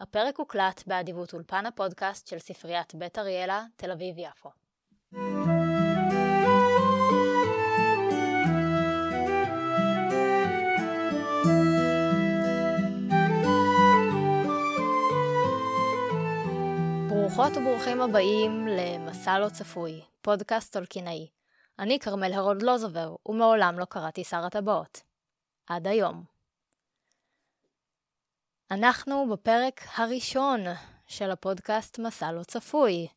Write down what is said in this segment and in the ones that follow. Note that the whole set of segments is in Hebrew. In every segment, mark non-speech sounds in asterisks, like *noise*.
הפרק הוקלט באדיבות אולפן הפודקאסט של ספריית בית אריאלה, תל אביב-יפו. ברוכות וברוכים הבאים למסע לא צפוי, פודקאסט טולקינאי. אני כרמל הרוד-לוזובר, ומעולם לא קראתי שר הטבעות. עד היום. אנחנו בפרק הראשון של הפודקאסט מסע לא צפוי.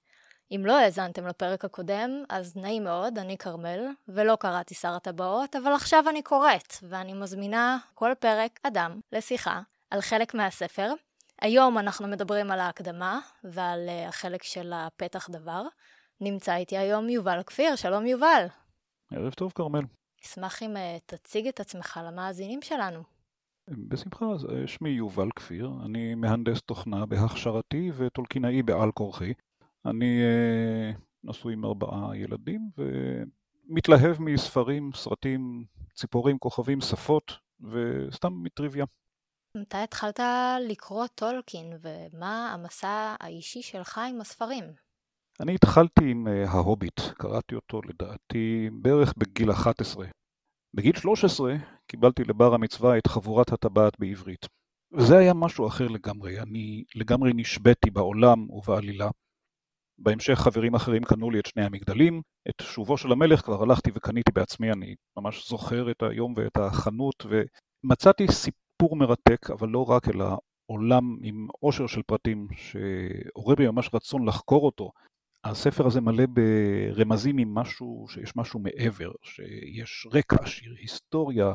אם לא האזנתם לפרק הקודם, אז נעים מאוד, אני כרמל, ולא קראתי שר הטבעות, אבל עכשיו אני קוראת, ואני מזמינה כל פרק אדם לשיחה על חלק מהספר. היום אנחנו מדברים על ההקדמה ועל אה, החלק של הפתח דבר. נמצא איתי היום יובל כפיר, שלום יובל. ערב טוב, כרמל. אשמח אם אה, תציג את עצמך למאזינים שלנו. בשמחה, אה, שמי יובל כפיר, אני מהנדס תוכנה בהכשרתי וטולקינאי בעל כורחי. אני אה, נשוי עם ארבעה ילדים ומתלהב מספרים, סרטים, ציפורים, כוכבים, שפות וסתם מטריוויה. מתי התחלת לקרוא טולקין ומה המסע האישי שלך עם הספרים? אני התחלתי עם uh, ההוביט, קראתי אותו לדעתי בערך בגיל 11. בגיל 13 קיבלתי לבר המצווה את חבורת הטבעת בעברית. וזה היה משהו אחר לגמרי, אני לגמרי נשבתי בעולם ובעלילה. בהמשך חברים אחרים קנו לי את שני המגדלים, את שובו של המלך כבר הלכתי וקניתי בעצמי, אני ממש זוכר את היום ואת החנות, ומצאתי סיפור מרתק, אבל לא רק, אלא עולם עם עושר של פרטים שעורר בי ממש רצון לחקור אותו, הספר הזה מלא ברמזים עם משהו, שיש משהו מעבר, שיש רקע עשיר, היסטוריה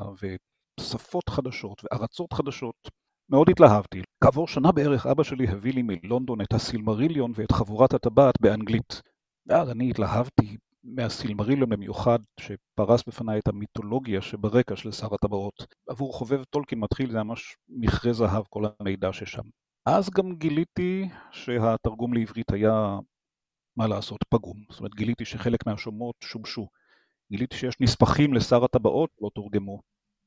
ושפות חדשות וארצות חדשות. מאוד התלהבתי. כעבור שנה בערך אבא שלי הביא לי מלונדון את הסילמריליון ואת חבורת הטבעת באנגלית. ואז אני התלהבתי מהסילמריליון במיוחד, שפרס בפניי את המיתולוגיה שברקע של שר הטבעות. עבור חובב טולקין מתחיל זה ממש מכרה זהב כל המידע ששם. אז גם גיליתי שהתרגום לעברית היה מה לעשות, פגום. זאת אומרת, גיליתי שחלק מהשומות שובשו. גיליתי שיש נספחים לשר הטבעות לא תורגמו.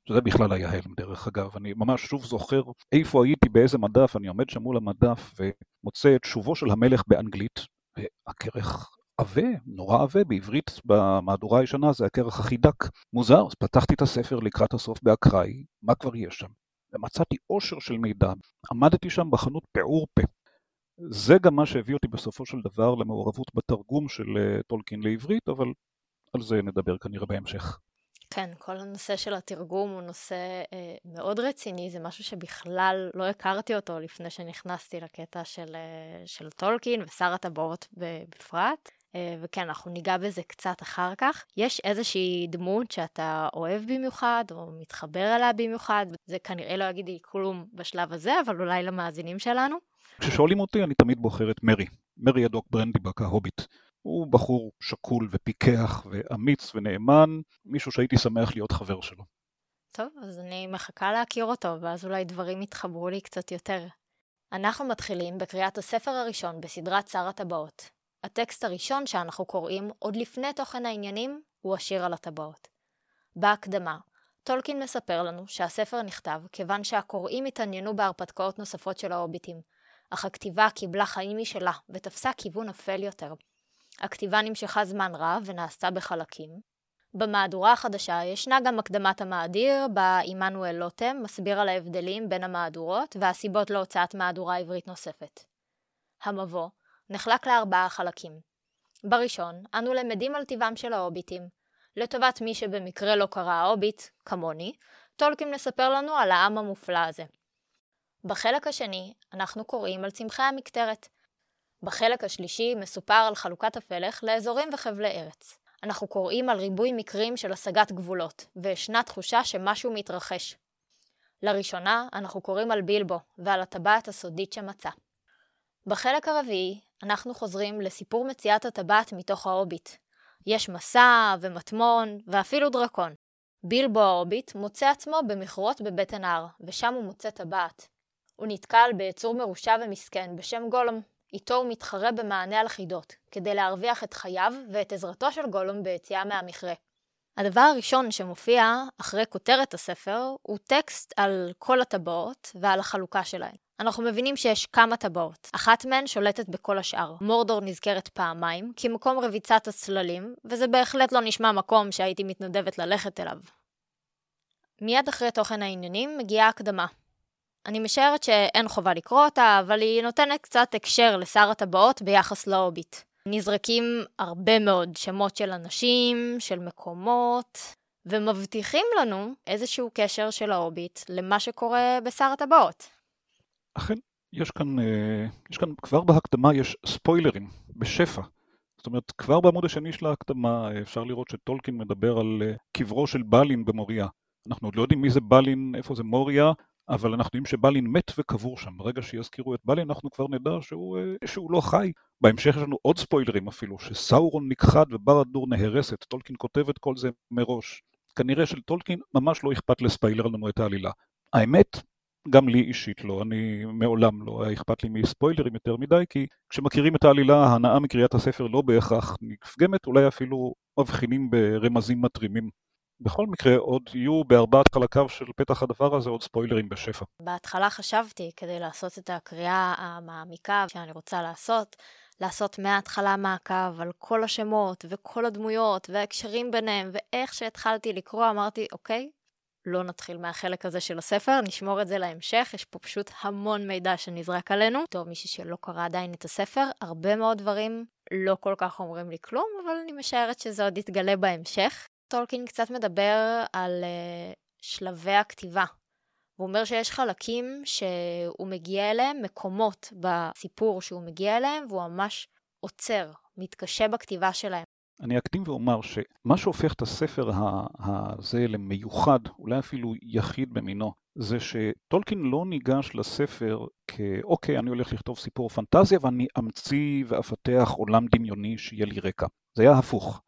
שזה בכלל היה הלם דרך אגב. אני ממש שוב זוכר איפה הייתי, באיזה מדף, אני עומד שם מול המדף ומוצא את שובו של המלך באנגלית, והכרך עבה, נורא עבה, בעברית במהדורה הישנה זה הכרך הכי דק. מוזר, אז פתחתי את הספר לקראת הסוף באקראי, מה כבר יש שם? ומצאתי עושר של מידע. עמדתי שם בחנות פעור פה. זה גם מה שהביא אותי בסופו של דבר למעורבות בתרגום של אה, טולקין לעברית, אבל על זה נדבר כנראה בהמשך. כן, כל הנושא של התרגום הוא נושא אה, מאוד רציני, זה משהו שבכלל לא הכרתי אותו לפני שנכנסתי לקטע של, אה, של טולקין ושר הטבעות בפרט. אה, וכן, אנחנו ניגע בזה קצת אחר כך. יש איזושהי דמות שאתה אוהב במיוחד, או מתחבר אליה במיוחד, זה כנראה לא יגיד לי כלום בשלב הזה, אבל אולי למאזינים שלנו. כששואלים אותי, אני תמיד בוחר את מרי. מרי הדוק ברנדיבק, ההוביט. הוא בחור שקול ופיקח ואמיץ ונאמן, מישהו שהייתי שמח להיות חבר שלו. טוב, אז אני מחכה להכיר אותו, ואז אולי דברים יתחברו לי קצת יותר. אנחנו מתחילים בקריאת הספר הראשון בסדרת שר הטבעות. הטקסט הראשון שאנחנו קוראים, עוד לפני תוכן העניינים, הוא השיר על הטבעות. בהקדמה, טולקין מספר לנו שהספר נכתב כיוון שהקוראים התעניינו בהרפתקאות נוספות של ההוביטים, אך הכתיבה קיבלה חיים משלה ותפסה כיוון אפל יותר. הכתיבה נמשכה זמן רב ונעשתה בחלקים. במהדורה החדשה ישנה גם הקדמת המאדיר, בה עמנואל לוטם מסביר על ההבדלים בין המהדורות והסיבות להוצאת מהדורה עברית נוספת. המבוא נחלק לארבעה חלקים. בראשון, אנו למדים על טבעם של ההוביטים. לטובת מי שבמקרה לא קרא ההוביט, כמוני, טולקין מספר לנו על העם המופלא הזה. בחלק השני, אנחנו קוראים על צמחי המקטרת. בחלק השלישי מסופר על חלוקת הפלך לאזורים וחבלי ארץ. אנחנו קוראים על ריבוי מקרים של השגת גבולות, וישנה תחושה שמשהו מתרחש. לראשונה, אנחנו קוראים על בילבו ועל הטבעת הסודית שמצא. בחלק הרביעי, אנחנו חוזרים לסיפור מציאת הטבעת מתוך ההוביט. יש מסע ומטמון ואפילו דרקון. בילבו ההוביט מוצא עצמו במכרות בבטן ההר, ושם הוא מוצא טבעת. הוא נתקל ביצור מרושע ומסכן בשם גולום. איתו הוא מתחרה במענה על חידות, כדי להרוויח את חייו ואת עזרתו של גולום ביציאה מהמכרה. הדבר הראשון שמופיע אחרי כותרת הספר הוא טקסט על כל הטבעות ועל החלוקה שלהן. אנחנו מבינים שיש כמה טבעות, אחת מהן שולטת בכל השאר. מורדור נזכרת פעמיים, כמקום רביצת הצללים, וזה בהחלט לא נשמע מקום שהייתי מתנדבת ללכת אליו. מיד אחרי תוכן העניינים מגיעה הקדמה. אני משערת שאין חובה לקרוא אותה, אבל היא נותנת קצת הקשר לשר הטבעות ביחס להוביט. נזרקים הרבה מאוד שמות של אנשים, של מקומות, ומבטיחים לנו איזשהו קשר של ההוביט למה שקורה בשר הטבעות. אכן, יש כאן, אה, יש כאן, כבר בהקדמה יש ספוילרים, בשפע. זאת אומרת, כבר בעמוד השני של ההקדמה אה, אפשר לראות שטולקין מדבר על אה, קברו של בלין במוריה. אנחנו עוד לא יודעים מי זה בלין, איפה זה מוריה, אבל אנחנו יודעים שבלין מת וקבור שם. ברגע שיזכירו את בלין, אנחנו כבר נדע שהוא, שהוא לא חי. בהמשך יש לנו עוד ספוילרים אפילו, שסאורון נכחד וברדור נהרסת. טולקין כותב את כל זה מראש. כנראה שלטולקין ממש לא אכפת לספיילר לנו את העלילה. האמת, גם לי אישית לא, אני מעולם לא היה אכפת לי מספוילרים יותר מדי, כי כשמכירים את העלילה, ההנאה מקריאת הספר לא בהכרח נפגמת, אולי אפילו מבחינים ברמזים מתרימים. בכל מקרה, עוד יהיו בארבעת חלקיו של פתח הדבר הזה עוד ספוילרים בשפע. בהתחלה חשבתי, כדי לעשות את הקריאה המעמיקה שאני רוצה לעשות, לעשות מההתחלה מעקב על כל השמות וכל הדמויות וההקשרים ביניהם, ואיך שהתחלתי לקרוא אמרתי, אוקיי, לא נתחיל מהחלק הזה של הספר, נשמור את זה להמשך, יש פה פשוט המון מידע שנזרק עלינו. בתור מישהי שלא קרא עדיין את הספר, הרבה מאוד דברים לא כל כך אומרים לי כלום, אבל אני משערת שזה עוד יתגלה בהמשך. טולקין קצת מדבר על uh, שלבי הכתיבה. הוא אומר שיש חלקים שהוא מגיע אליהם, מקומות בסיפור שהוא מגיע אליהם, והוא ממש עוצר, מתקשה בכתיבה שלהם. אני אקדים ואומר שמה שהופך את הספר הזה למיוחד, אולי אפילו יחיד במינו, זה שטולקין לא ניגש לספר כאוקיי, אני הולך לכתוב סיפור פנטזיה ואני אמציא ואפתח עולם דמיוני שיהיה לי רקע. זה היה הפוך.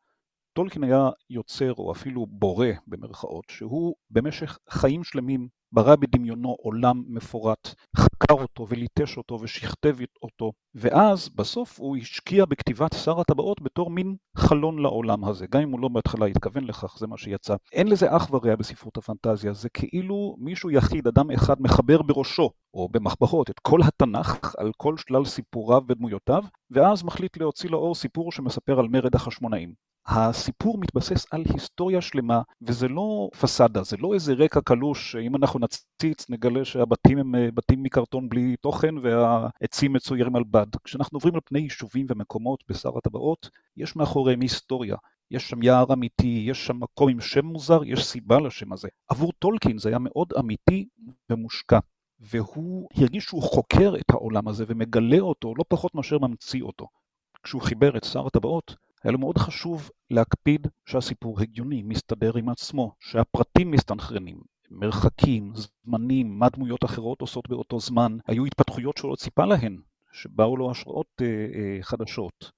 טולקין היה יוצר או אפילו בורא במרכאות, שהוא במשך חיים שלמים ברא בדמיונו עולם מפורט, חקר אותו וליטש אותו ושכתב אותו, ואז בסוף הוא השקיע בכתיבת שר הטבעות בתור מין חלון לעולם הזה, גם אם הוא לא בהתחלה התכוון לכך, זה מה שיצא. אין לזה אח ורע בספרות הפנטזיה, זה כאילו מישהו יחיד, אדם אחד, מחבר בראשו, או במחברות, את כל התנ"ך על כל שלל סיפוריו ודמויותיו, ואז מחליט להוציא לאור סיפור שמספר על מרד החשמונאים. הסיפור מתבסס על היסטוריה שלמה, וזה לא פסאדה, זה לא איזה רקע קלוש, אם אנחנו נציץ נגלה שהבתים הם אה, בתים מקרטון בלי תוכן והעצים מצוירים על בד. כשאנחנו עוברים על פני יישובים ומקומות בשר הטבעות, יש מאחוריהם היסטוריה. יש שם יער אמיתי, יש שם מקום עם שם מוזר, יש סיבה לשם הזה. עבור טולקין זה היה מאוד אמיתי ומושקע. והוא הרגיש שהוא חוקר את העולם הזה ומגלה אותו לא פחות מאשר ממציא אותו. כשהוא חיבר את שר הטבעות, היה לו מאוד חשוב להקפיד שהסיפור הגיוני, מסתדר עם עצמו, שהפרטים מסתנכרנים, מרחקים, זמנים, מה דמויות אחרות עושות באותו זמן, היו התפתחויות שהוא לא ציפה להן, שבאו לו השראות אה, אה, חדשות,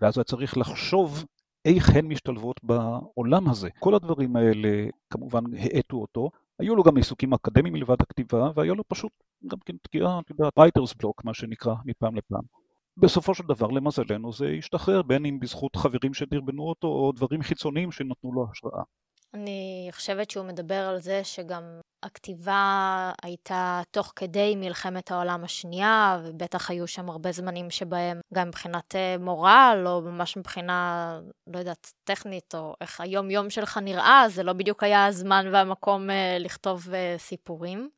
ואז היה צריך לחשוב איך הן משתלבות בעולם הזה. כל הדברים האלה כמובן האטו אותו, היו לו גם עיסוקים אקדמיים מלבד הכתיבה, והיה לו פשוט גם כן תקיעה, את יודעת, רייטרס בלוק, מה שנקרא, מפעם לפעם. בסופו של דבר, למזלנו, זה השתחרר, בין אם בזכות חברים שדרבנו אותו, או דברים חיצוניים שנתנו לו השראה. אני חושבת שהוא מדבר על זה שגם הכתיבה הייתה תוך כדי מלחמת העולם השנייה, ובטח היו שם הרבה זמנים שבהם גם מבחינת אה, מורל, או ממש מבחינה, לא יודעת, טכנית, או איך היום-יום שלך נראה, זה לא בדיוק היה הזמן והמקום אה, לכתוב אה, סיפורים.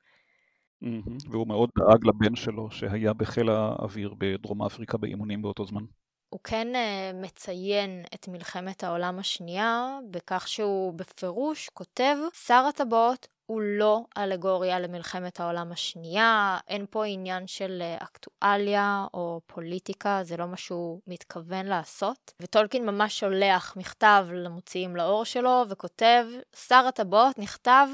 והוא מאוד דאג לבן שלו שהיה בחיל האוויר בדרום אפריקה באימונים באותו זמן. הוא כן uh, מציין את מלחמת העולם השנייה בכך שהוא בפירוש כותב, שר הטבעות הוא לא אלגוריה למלחמת העולם השנייה, אין פה עניין של uh, אקטואליה או פוליטיקה, זה לא מה שהוא מתכוון לעשות. וטולקין ממש שולח מכתב למוציאים לאור שלו וכותב, שר הטבעות נכתב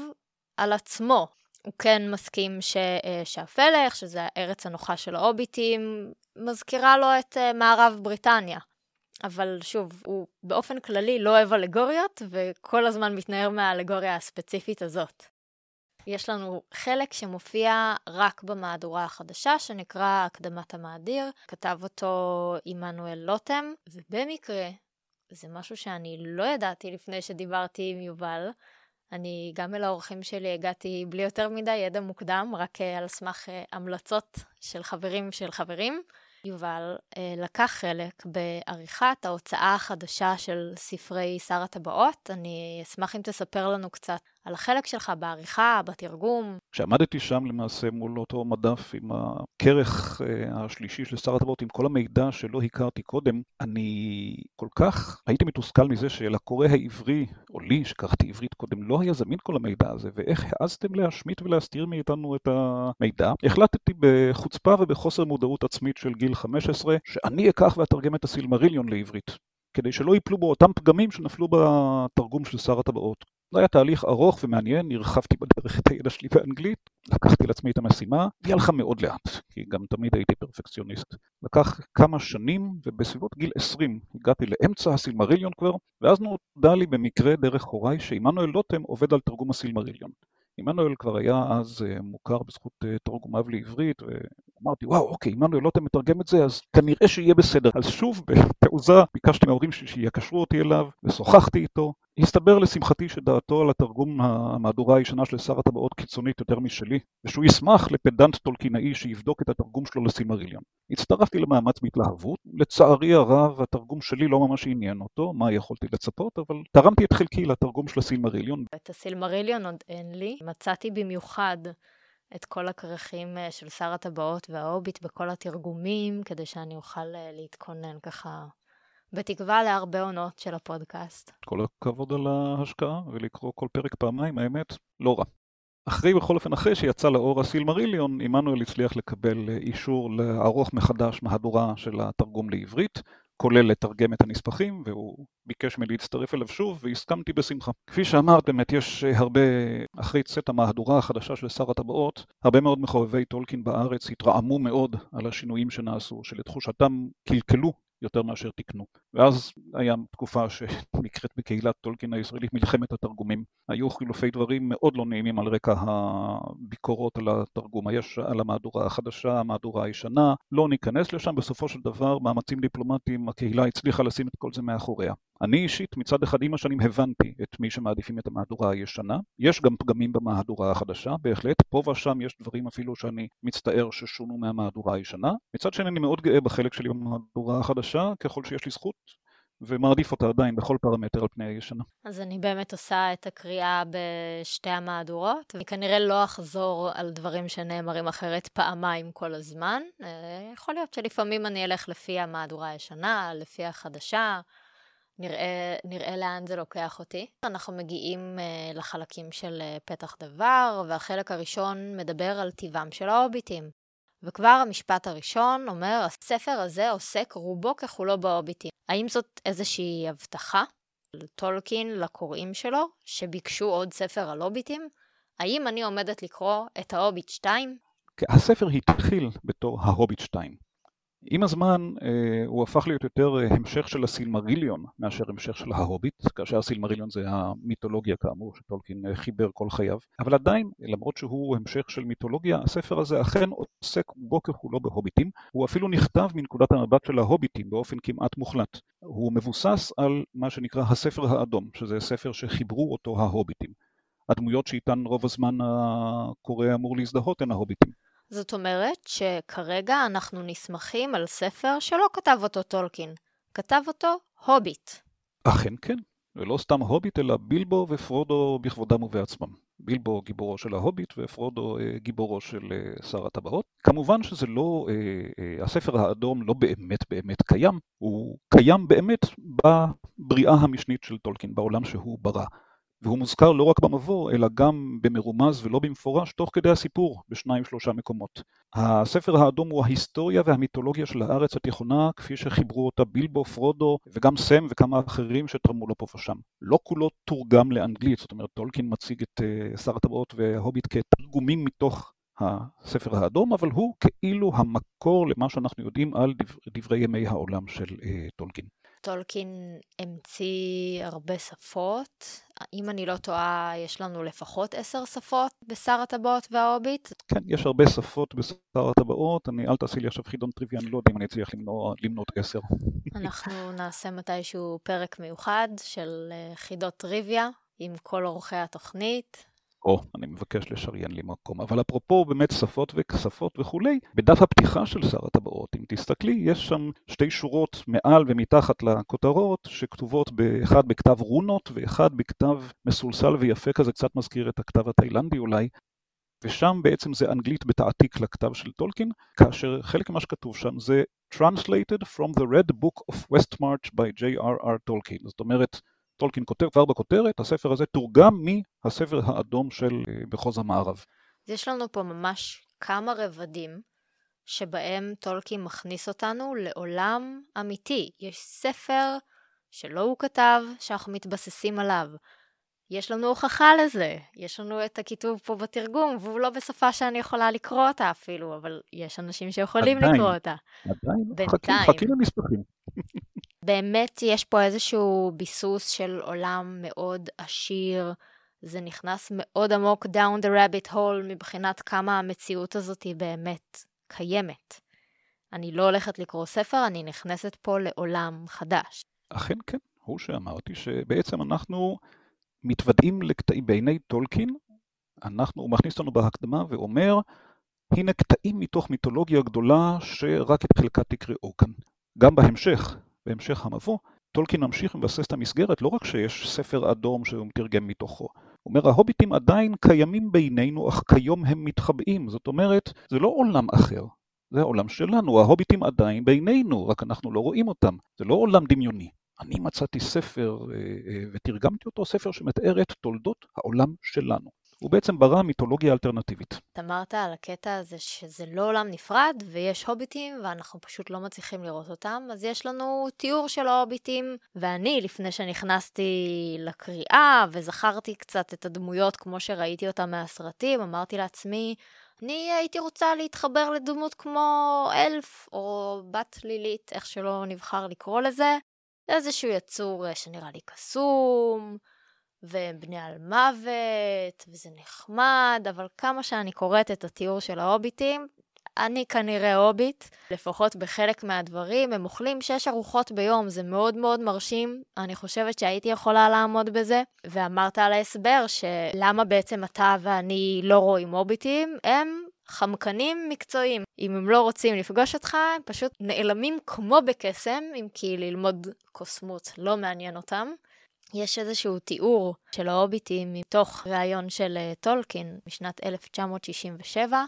על עצמו, הוא כן מסכים ש, אה, שהפלך, שזה הארץ הנוחה של ההוביטים, מזכירה לו את אה, מערב בריטניה. אבל שוב, הוא באופן כללי לא אוהב אלגוריות, וכל הזמן מתנער מהאלגוריה הספציפית הזאת. יש לנו חלק שמופיע רק במהדורה החדשה, שנקרא הקדמת המאדיר. כתב אותו עמנואל לוטם, ובמקרה, זה משהו שאני לא ידעתי לפני שדיברתי עם יובל, אני גם אל האורחים שלי הגעתי בלי יותר מדי ידע מוקדם, רק על סמך המלצות של חברים של חברים. יובל אה, לקח חלק בעריכת ההוצאה החדשה של ספרי שר הטבעות. אני אשמח אם תספר לנו קצת על החלק שלך בעריכה, בתרגום. כשעמדתי שם למעשה מול אותו מדף עם הכרך אה, השלישי של שר הטבעות, עם כל המידע שלא הכרתי קודם, אני כל כך הייתי מתוסכל מזה שלקורא העברי, או לי שקראתי עברית קודם, לא היה זמין כל המידע הזה, ואיך העזתם להשמיט ולהסתיר מאיתנו את המידע. החלטתי בחוצפה ובחוסר מודעות עצמית של גיל 15, שאני אקח ואתרגם את הסילמריליון לעברית. כדי שלא ייפלו בו אותם פגמים שנפלו בתרגום של שר הטבעות. זה היה תהליך ארוך ומעניין, הרחבתי בדרך את הידע שלי באנגלית, לקחתי לעצמי את המשימה, היא הלכה מאוד לאט, כי גם תמיד הייתי פרפקציוניסט. לקח כמה שנים, ובסביבות גיל 20 הגעתי לאמצע הסילמריליון כבר, ואז נודע לי במקרה דרך הוריי שעמנואל לוטם עובד על תרגום הסילמריליון. עמנואל כבר היה אז אה, מוכר בזכות אה, תרגומיו לעברית, ואמרתי, וואו, אוקיי, עמנואל לוטם מתרגם את זה, אז כנראה שיהיה בסדר. אז שוב, בתעוזה, ביקשתי מההורים שיקשרו אותי אליו, ושוחחתי איתו, הסתבר לשמחתי שדעתו על התרגום המהדורה הישנה של שר הטבעות קיצונית יותר משלי, ושהוא ישמח לפדנט טולקינאי שיבדוק את התרגום שלו לסימריליון. הצטרפתי למאמץ בהתלהבות, לצערי הרב התרגום שלי לא ממש עניין אותו, מה יכולתי לצפות, אבל תרמתי את חלקי לתרגום של הסילמריליון. את הסילמריליון עוד אין לי, מצאתי במיוחד את כל הכרכים אה, של שר הטבעות וההוביט בכל התרגומים, כדי שאני אוכל אה, להתכונן ככה בתקווה להרבה עונות של הפודקאסט. כל הכבוד על ההשקעה ולקרוא כל פרק פעמיים, האמת, לא רע. אחרי, בכל אופן, אחרי שיצא לאור הסילמריליון, עמנואל הצליח לקבל אישור לערוך מחדש מהדורה של התרגום לעברית, כולל לתרגם את הנספחים, והוא ביקש ממני להצטרף אליו שוב, והסכמתי בשמחה. כפי שאמרת, באמת יש הרבה, אחרי צאת המהדורה החדשה של שר הטבעות, הרבה מאוד מחובבי טולקין בארץ התרעמו מאוד על השינויים שנעשו, שלתחושתם קלקלו יותר מאשר תקנו. ואז היה תקופה שנקראת בקהילת טולקין הישראלית מלחמת התרגומים. היו חילופי דברים מאוד לא נעימים על רקע הביקורות על התרגום, יש על המהדורה החדשה, המהדורה הישנה, לא ניכנס לשם, בסופו של דבר מאמצים דיפלומטיים, הקהילה הצליחה לשים את כל זה מאחוריה. אני אישית מצד אחד עם השנים הבנתי את מי שמעדיפים את המהדורה הישנה, יש גם פגמים במהדורה החדשה, בהחלט, פה ושם יש דברים אפילו שאני מצטער ששונו מהמהדורה הישנה, מצד שני אני מאוד גאה בחלק שלי במהדורה החדשה, ככל שיש לי זכות, ומעדיף אותה עדיין בכל פרמטר על פני הישנה. אז אני באמת עושה את הקריאה בשתי המהדורות, וכנראה לא אחזור על דברים שנאמרים אחרת פעמיים כל הזמן. אה, יכול להיות שלפעמים אני אלך לפי המהדורה הישנה, לפי החדשה. נראה, נראה לאן זה לוקח אותי. אנחנו מגיעים uh, לחלקים של uh, פתח דבר, והחלק הראשון מדבר על טיבם של ההוביטים. וכבר המשפט הראשון אומר, הספר הזה עוסק רובו ככולו בהוביטים. האם זאת איזושהי הבטחה לטולקין, לקוראים שלו, שביקשו עוד ספר על הוביטים? האם אני עומדת לקרוא את ההוביט 2? הספר התחיל בתור ההוביט 2. עם הזמן אה, הוא הפך להיות יותר אה, המשך של הסילמריליון מאשר המשך של ההוביט, כאשר הסילמריליון זה המיתולוגיה כאמור שטולקין אה, חיבר כל חייו, אבל עדיין, למרות שהוא המשך של מיתולוגיה, הספר הזה אכן עוסק בו ככולו בהוביטים, הוא אפילו נכתב מנקודת המבט של ההוביטים באופן כמעט מוחלט. הוא מבוסס על מה שנקרא הספר האדום, שזה ספר שחיברו אותו ההוביטים. הדמויות שאיתן רוב הזמן הקורא אמור להזדהות הן ההוביטים. זאת אומרת שכרגע אנחנו נסמכים על ספר שלא כתב אותו טולקין, כתב אותו הוביט. אכן כן, ולא סתם הוביט, אלא בילבו ופרודו בכבודם ובעצמם. בילבו גיבורו של ההוביט ופרודו אה, גיבורו של אה, שר הטבעות. כמובן שזה לא, אה, הספר האדום לא באמת באמת קיים, הוא קיים באמת בבריאה המשנית של טולקין, בעולם שהוא ברא. והוא מוזכר לא רק במבוא, אלא גם במרומז ולא במפורש, תוך כדי הסיפור, בשניים שלושה מקומות. הספר האדום הוא ההיסטוריה והמיתולוגיה של הארץ התיכונה, כפי שחיברו אותה בילבו, פרודו, וגם סם וכמה אחרים שתרמו לו פה ושם. לא כולו תורגם לאנגלית, זאת אומרת, טולקין מציג את אה, שר הטבעות וההוביט כתרגומים מתוך הספר האדום, אבל הוא כאילו המקור למה שאנחנו יודעים על דבר, דברי ימי העולם של אה, טולקין. טולקין המציא הרבה שפות. אם אני לא טועה, יש לנו לפחות עשר שפות בשר הטבעות וההוביט. כן, יש הרבה שפות בשר הטבעות. אני, אל תעשי לי עכשיו חידון טריוויה, אני לא יודע אם אני אצליח למנות, למנות עשר. אנחנו *laughs* נעשה מתישהו פרק מיוחד של אה, חידות טריוויה. עם כל אורחי התוכנית. או, אני מבקש לשריין לי מקום. אבל אפרופו באמת שפות וכספות וכולי, בדף הפתיחה של שר הטבעות, אם תסתכלי, יש שם שתי שורות מעל ומתחת לכותרות, שכתובות באחד בכתב רונות ואחד בכתב מסולסל ויפה כזה, קצת מזכיר את הכתב התאילנדי אולי, ושם בעצם זה אנגלית בתעתיק לכתב של טולקין, כאשר חלק ממה שכתוב שם זה Translated from the Red Book of Westmarch by J.R.R. Tolkien, זאת אומרת, טולקין כותב כבר בכותרת, הספר הזה תורגם מהספר האדום של אה, מחוז המערב. יש לנו פה ממש כמה רבדים שבהם טולקין מכניס אותנו לעולם אמיתי. יש ספר שלא הוא כתב, שאנחנו מתבססים עליו. יש לנו הוכחה לזה, יש לנו את הכיתוב פה בתרגום, והוא לא בשפה שאני יכולה לקרוא אותה אפילו, אבל יש אנשים שיכולים עדיין, לקרוא אותה. עדיין, בינתיים. חכים למסמכים. *laughs* באמת יש פה איזשהו ביסוס של עולם מאוד עשיר, זה נכנס מאוד עמוק down the rabbit hole מבחינת כמה המציאות הזאת היא באמת קיימת. אני לא הולכת לקרוא ספר, אני נכנסת פה לעולם חדש. אכן כן, הוא שאמרתי שבעצם אנחנו מתוודעים לקטעים בעיני טולקין, אנחנו, הוא מכניס אותנו בהקדמה ואומר, הנה קטעים מתוך מיתולוגיה גדולה שרק את חלקה תקראו כאן. גם בהמשך, בהמשך המבוא, טולקין ממשיך ומבסס את המסגרת, לא רק שיש ספר אדום שהוא מתרגם מתוכו. הוא אומר, ההוביטים עדיין קיימים בינינו, אך כיום הם מתחבאים. זאת אומרת, זה לא עולם אחר, זה העולם שלנו, ההוביטים עדיין בינינו, רק אנחנו לא רואים אותם. זה לא עולם דמיוני. אני מצאתי ספר אה, אה, ותרגמתי אותו, ספר שמתאר את תולדות העולם שלנו. הוא בעצם ברא מיתולוגיה אלטרנטיבית. את אמרת על הקטע הזה שזה לא עולם נפרד ויש הוביטים ואנחנו פשוט לא מצליחים לראות אותם, אז יש לנו תיאור של ההוביטים, ואני, לפני שנכנסתי לקריאה וזכרתי קצת את הדמויות כמו שראיתי אותם מהסרטים, אמרתי לעצמי, אני הייתי רוצה להתחבר לדמות כמו אלף או בת לילית, איך שלא נבחר לקרוא לזה. איזשהו יצור אה, שנראה לי קסום, והם בני על מוות, וזה נחמד, אבל כמה שאני קוראת את התיאור של ההוביטים, אני כנראה הוביט, לפחות בחלק מהדברים, הם אוכלים שש ארוחות ביום, זה מאוד מאוד מרשים, אני חושבת שהייתי יכולה לעמוד בזה. ואמרת על ההסבר שלמה בעצם אתה ואני לא רואים הוביטים, הם חמקנים מקצועיים. אם הם לא רוצים לפגוש אותך, הם פשוט נעלמים כמו בקסם, אם כי ללמוד קוסמות לא מעניין אותם. יש איזשהו תיאור של ההוביטים מתוך ראיון של אה, טולקין משנת 1967.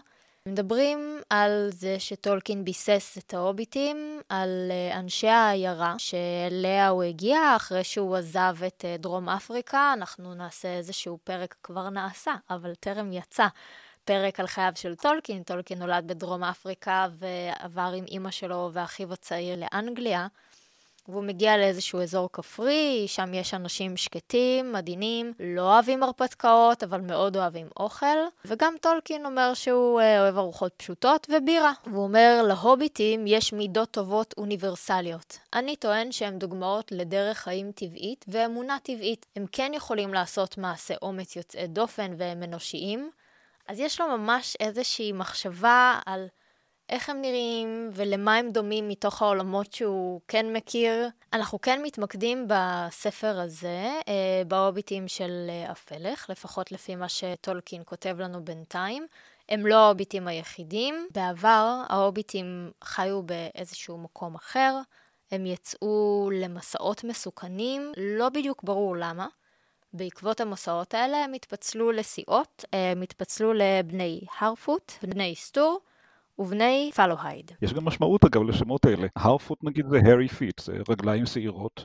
מדברים על זה שטולקין ביסס את ההוביטים, על אה, אנשי העיירה שאליה הוא הגיע אחרי שהוא עזב את אה, דרום אפריקה. אנחנו נעשה איזשהו פרק, כבר נעשה, אבל טרם יצא. פרק על חייו של טולקין. טולקין נולד בדרום אפריקה ועבר עם אימא שלו ואחיו הצעיר לאנגליה. והוא מגיע לאיזשהו אזור כפרי, שם יש אנשים שקטים, עדינים, לא אוהבים הרפתקאות, אבל מאוד אוהבים אוכל. וגם טולקין אומר שהוא אה, אוהב ארוחות פשוטות ובירה. והוא אומר, להוביטים יש מידות טובות אוניברסליות. אני טוען שהם דוגמאות לדרך חיים טבעית ואמונה טבעית. הם כן יכולים לעשות מעשה אומץ יוצאי דופן והם אנושיים. אז יש לו ממש איזושהי מחשבה על איך הם נראים ולמה הם דומים מתוך העולמות שהוא כן מכיר. אנחנו כן מתמקדים בספר הזה, אה, בהוביטים של אה, הפלך, לפחות לפי מה שטולקין כותב לנו בינתיים. הם לא ההוביטים היחידים. בעבר ההוביטים חיו באיזשהו מקום אחר, הם יצאו למסעות מסוכנים, לא בדיוק ברור למה. בעקבות המסעות האלה הם התפצלו לסיעות, הם התפצלו לבני הרפוט, בני סטור ובני פלוהייד. יש גם משמעות אגב לשמות האלה. הרפוט נגיד זה hairy feet, זה רגליים שעירות.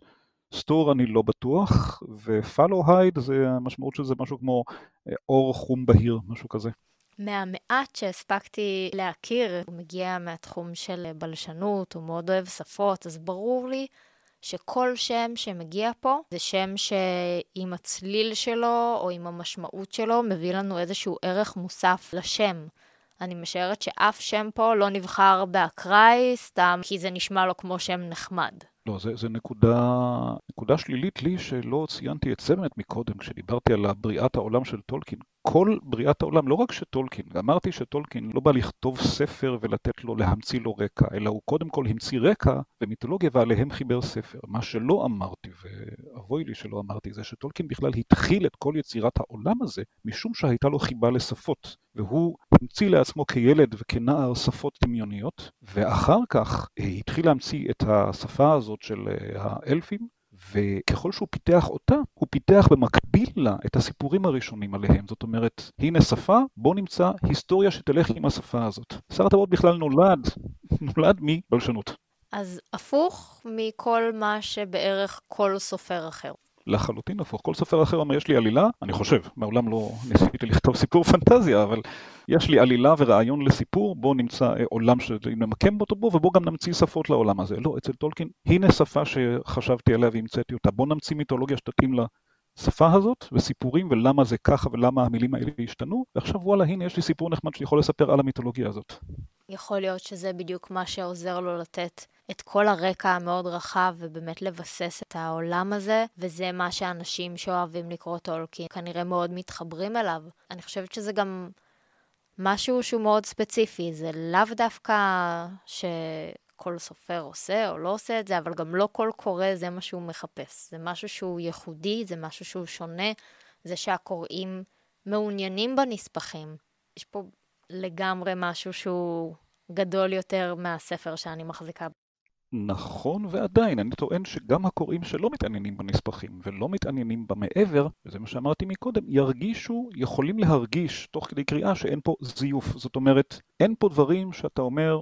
סטור אני לא בטוח, ופלוהייד זה המשמעות של זה משהו כמו אה, אור חום בהיר, משהו כזה. מהמעט שהספקתי להכיר, הוא מגיע מהתחום של בלשנות, הוא מאוד אוהב שפות, אז ברור לי שכל שם שמגיע פה זה שם שעם הצליל שלו או עם המשמעות שלו מביא לנו איזשהו ערך מוסף לשם. אני משערת שאף שם פה לא נבחר באקראי סתם כי זה נשמע לו כמו שם נחמד. לא, זה, זה נקודה, נקודה שלילית לי שלא ציינתי את באמת מקודם כשדיברתי על בריאת העולם של טולקין. כל בריאת העולם, לא רק שטולקין, אמרתי שטולקין לא בא לכתוב ספר ולתת לו, להמציא לו רקע, אלא הוא קודם כל המציא רקע ומיתולוגיה ועליהם חיבר ספר. מה שלא אמרתי, ואבוי לי שלא אמרתי, זה שטולקין בכלל התחיל את כל יצירת העולם הזה, משום שהייתה לו חיבה לשפות, והוא המציא לעצמו כילד וכנער שפות דמיוניות, ואחר כך אה, התחיל להמציא את השפה הזאת של אה, האלפים, וככל שהוא פיתח אותה, הוא פיתח במקביל לה את הסיפורים הראשונים עליהם. זאת אומרת, הנה שפה, בוא נמצא היסטוריה שתלך עם השפה הזאת. שר הטבעות בכלל נולד, נולד מבלשנות. אז הפוך מכל מה שבערך כל סופר אחר. לחלוטין הפוך. כל סופר אחר אומר, יש לי עלילה, אני חושב, מעולם לא ניסיתי לכתוב סיפור פנטזיה, אבל יש לי עלילה ורעיון לסיפור, בוא נמצא אה, עולם שנמקם אותו בו, ובוא גם נמציא שפות לעולם הזה. לא, אצל טולקין, הנה שפה שחשבתי עליה והמצאתי אותה, בוא נמציא מיתולוגיה שתתאים לשפה הזאת, וסיפורים, ולמה זה ככה, ולמה המילים האלה השתנו, ועכשיו וואלה, הנה יש לי סיפור נחמד שאני יכול לספר על המיתולוגיה הזאת. יכול להיות שזה בדיוק מה שעוזר לו לתת את כל הרקע המאוד רחב ובאמת לבסס את העולם הזה, וזה מה שאנשים שאוהבים לקרוא טולקין כנראה מאוד מתחברים אליו. אני חושבת שזה גם משהו שהוא מאוד ספציפי, זה לאו דווקא שכל סופר עושה או לא עושה את זה, אבל גם לא כל קורא זה מה שהוא מחפש. זה משהו שהוא ייחודי, זה משהו שהוא שונה, זה שהקוראים מעוניינים בנספחים. יש פה לגמרי משהו שהוא גדול יותר מהספר שאני מחזיקה. נכון, ועדיין, אני טוען שגם הקוראים שלא מתעניינים בנספחים ולא מתעניינים במעבר, וזה מה שאמרתי מקודם, ירגישו, יכולים להרגיש תוך כדי קריאה שאין פה זיוף. זאת אומרת, אין פה דברים שאתה אומר,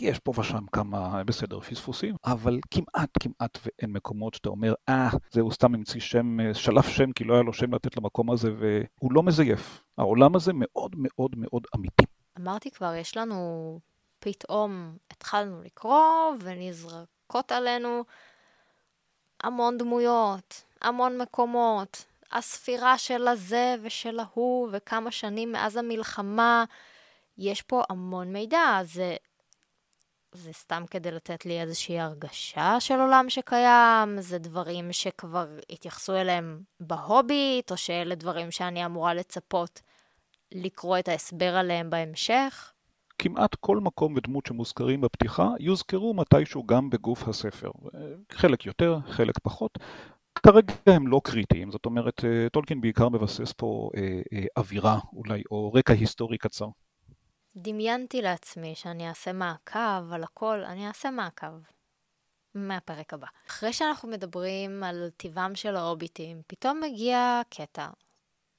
יש פה ושם כמה, בסדר, פספוסים, אבל כמעט כמעט ואין מקומות שאתה אומר, אה, זהו סתם המציא שם, אה, שלף שם כי לא היה לו שם לתת למקום הזה, והוא לא מזייף. העולם הזה מאוד מאוד מאוד אמיתי. אמרתי כבר, יש לנו פתאום התחלנו לקרוא ונזרקות עלינו המון דמויות, המון מקומות, הספירה של הזה ושל ההוא וכמה שנים מאז המלחמה. יש פה המון מידע, זה, זה סתם כדי לתת לי איזושהי הרגשה של עולם שקיים, זה דברים שכבר התייחסו אליהם בהוביט, או שאלה דברים שאני אמורה לצפות לקרוא את ההסבר עליהם בהמשך. כמעט כל מקום ודמות שמוזכרים בפתיחה יוזכרו מתישהו גם בגוף הספר. חלק יותר, חלק פחות. כרגע הם לא קריטיים, זאת אומרת, אה, טולקין בעיקר מבסס פה אה, אה, אווירה אולי, או רקע היסטורי קצר. דמיינתי לעצמי שאני אעשה מעקב על הכל, אני אעשה מעקב. מהפרק הבא. אחרי שאנחנו מדברים על טבעם של ההוביטים, פתאום מגיע קטע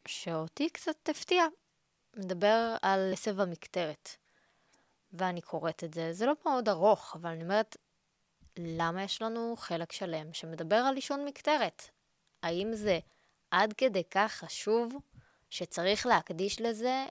שאותי קצת הפתיע. מדבר על עשב המקטרת. ואני קוראת את זה. זה לא מאוד ארוך, אבל אני אומרת, למה יש לנו חלק שלם שמדבר על עישון מקטרת? האם זה עד כדי כך חשוב שצריך להקדיש לזה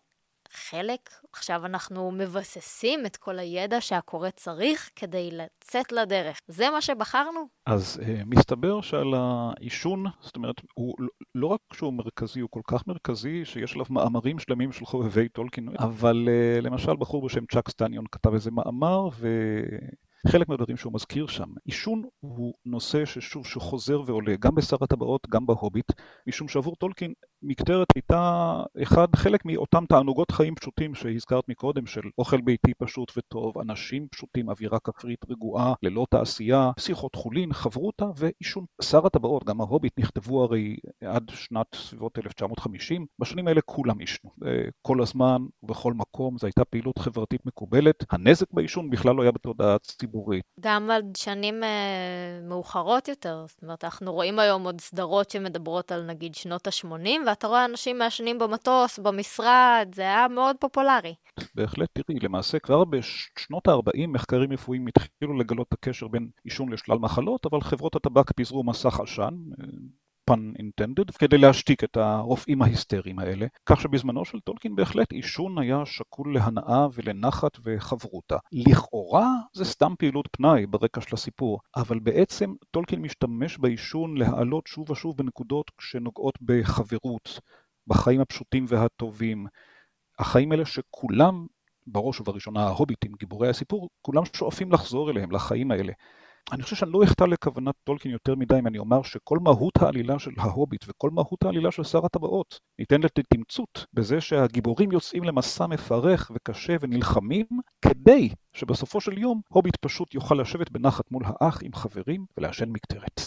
חלק? עכשיו אנחנו מבססים את כל הידע שהקורא צריך כדי לצאת לדרך. זה מה שבחרנו? אז uh, מסתבר שעל העישון, זאת אומרת, הוא לא, לא רק שהוא מרכזי, הוא כל כך מרכזי שיש עליו מאמרים שלמים של חובבי טולקין, אבל אה, למשל בחור בשם צ'אק סטניון כתב איזה מאמר, ו... חלק מהדברים שהוא מזכיר שם. עישון הוא נושא ששוב, שחוזר ועולה, גם בשר הטבעות, גם בהוביט, משום שעבור טולקין מקטרת הייתה אחד, חלק מאותם תענוגות חיים פשוטים שהזכרת מקודם, של אוכל ביתי פשוט וטוב, אנשים פשוטים, אווירה כפרית רגועה, ללא תעשייה, שיחות חולין, חברותה ועישון. שר הטבעות, גם ההוביט, נכתבו הרי עד שנת סביבות 1950, בשנים האלה כולם עישנו. כל הזמן, ובכל מקום, זו הייתה פעילות חברתית מקובלת. הנזק בעישון בכלל לא היה בתודעה ציבורית. גם עד שנים אה, מאוחרות יותר, זאת אומרת, אנחנו רואים היום עוד סדרות שמדברות על נגיד שנות ה-80, ואתה רואה אנשים מעשנים במטוס, במשרד, זה היה מאוד פופולרי. בהחלט, תראי, למעשה כבר בשנות ה-40 מחקרים רפואיים התחילו לגלות את הקשר בין עישון לשלל מחלות, אבל חברות הטבק פיזרו מסך עשן, pun intended, כדי להשתיק את הרופאים ההיסטריים האלה, כך שבזמנו של טולקין בהחלט עישון היה שקול להנאה ולנחת וחברותה. לכאורה זה סתם פעילות פנאי ברקע של הסיפור, אבל בעצם טולקין משתמש בעישון להעלות שוב ושוב בנקודות שנוגעות בחברות, בחיים הפשוטים והטובים. החיים האלה שכולם, בראש ובראשונה ההוביטים, גיבורי הסיפור, כולם שואפים לחזור אליהם, לחיים האלה. אני חושב שאני לא אחטא לכוונת טולקין יותר מדי אם אני אומר שכל מהות העלילה של ההוביט וכל מהות העלילה של שר הטבעות ניתנת לתמצות בזה שהגיבורים יוצאים למסע מפרך וקשה ונלחמים כדי שבסופו של יום הוביט פשוט יוכל לשבת בנחת מול האח עם חברים ולעשן מקטרת.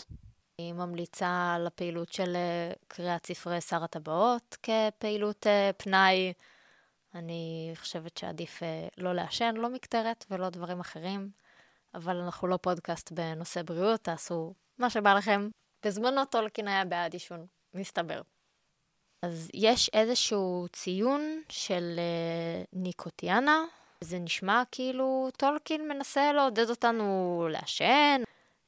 אני ממליצה על הפעילות של אה, קריאת ספרי שר הטבעות כפעילות אה, פנאי. אני חושבת שעדיף אה, לא לעשן, לא מקטרת ולא דברים אחרים. אבל אנחנו לא פודקאסט בנושא בריאות, תעשו מה שבא לכם. בזמנו טולקין היה בעד עישון, מסתבר. אז יש איזשהו ציון של uh, ניקוטיאנה, זה נשמע כאילו טולקין מנסה לעודד אותנו לעשן.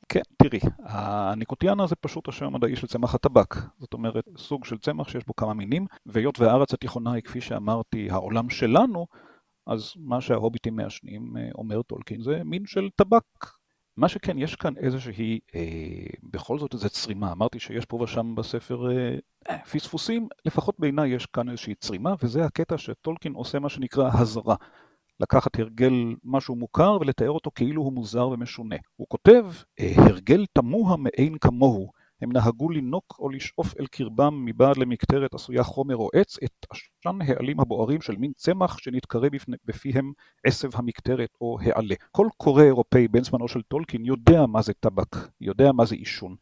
כן, תראי, הניקוטיאנה זה פשוט השם המדעי של צמח הטבק. זאת אומרת, סוג של צמח שיש בו כמה מינים, והיות והארץ התיכונה היא, כפי שאמרתי, העולם שלנו, אז מה שההוביטים מעשנים, אה, אומר טולקין, זה מין של טבק. מה שכן, יש כאן איזושהי, אה, בכל זאת איזו צרימה. אמרתי שיש פה ושם בספר אה, אה, פספוסים, לפחות בעיניי יש כאן איזושהי צרימה, וזה הקטע שטולקין עושה מה שנקרא הזרה. לקחת הרגל משהו מוכר ולתאר אותו כאילו הוא מוזר ומשונה. הוא כותב, אה, הרגל תמוה מאין כמוהו. הם נהגו לינוק או לשאוף אל קרבם מבעד למקטרת עשויה חומר או עץ את עשן העלים הבוערים של מין צמח שנתקרא בפיהם עשב המקטרת או העלה. כל קורא אירופאי בן זמנו של טולקין יודע מה זה טבק, יודע מה זה עישון.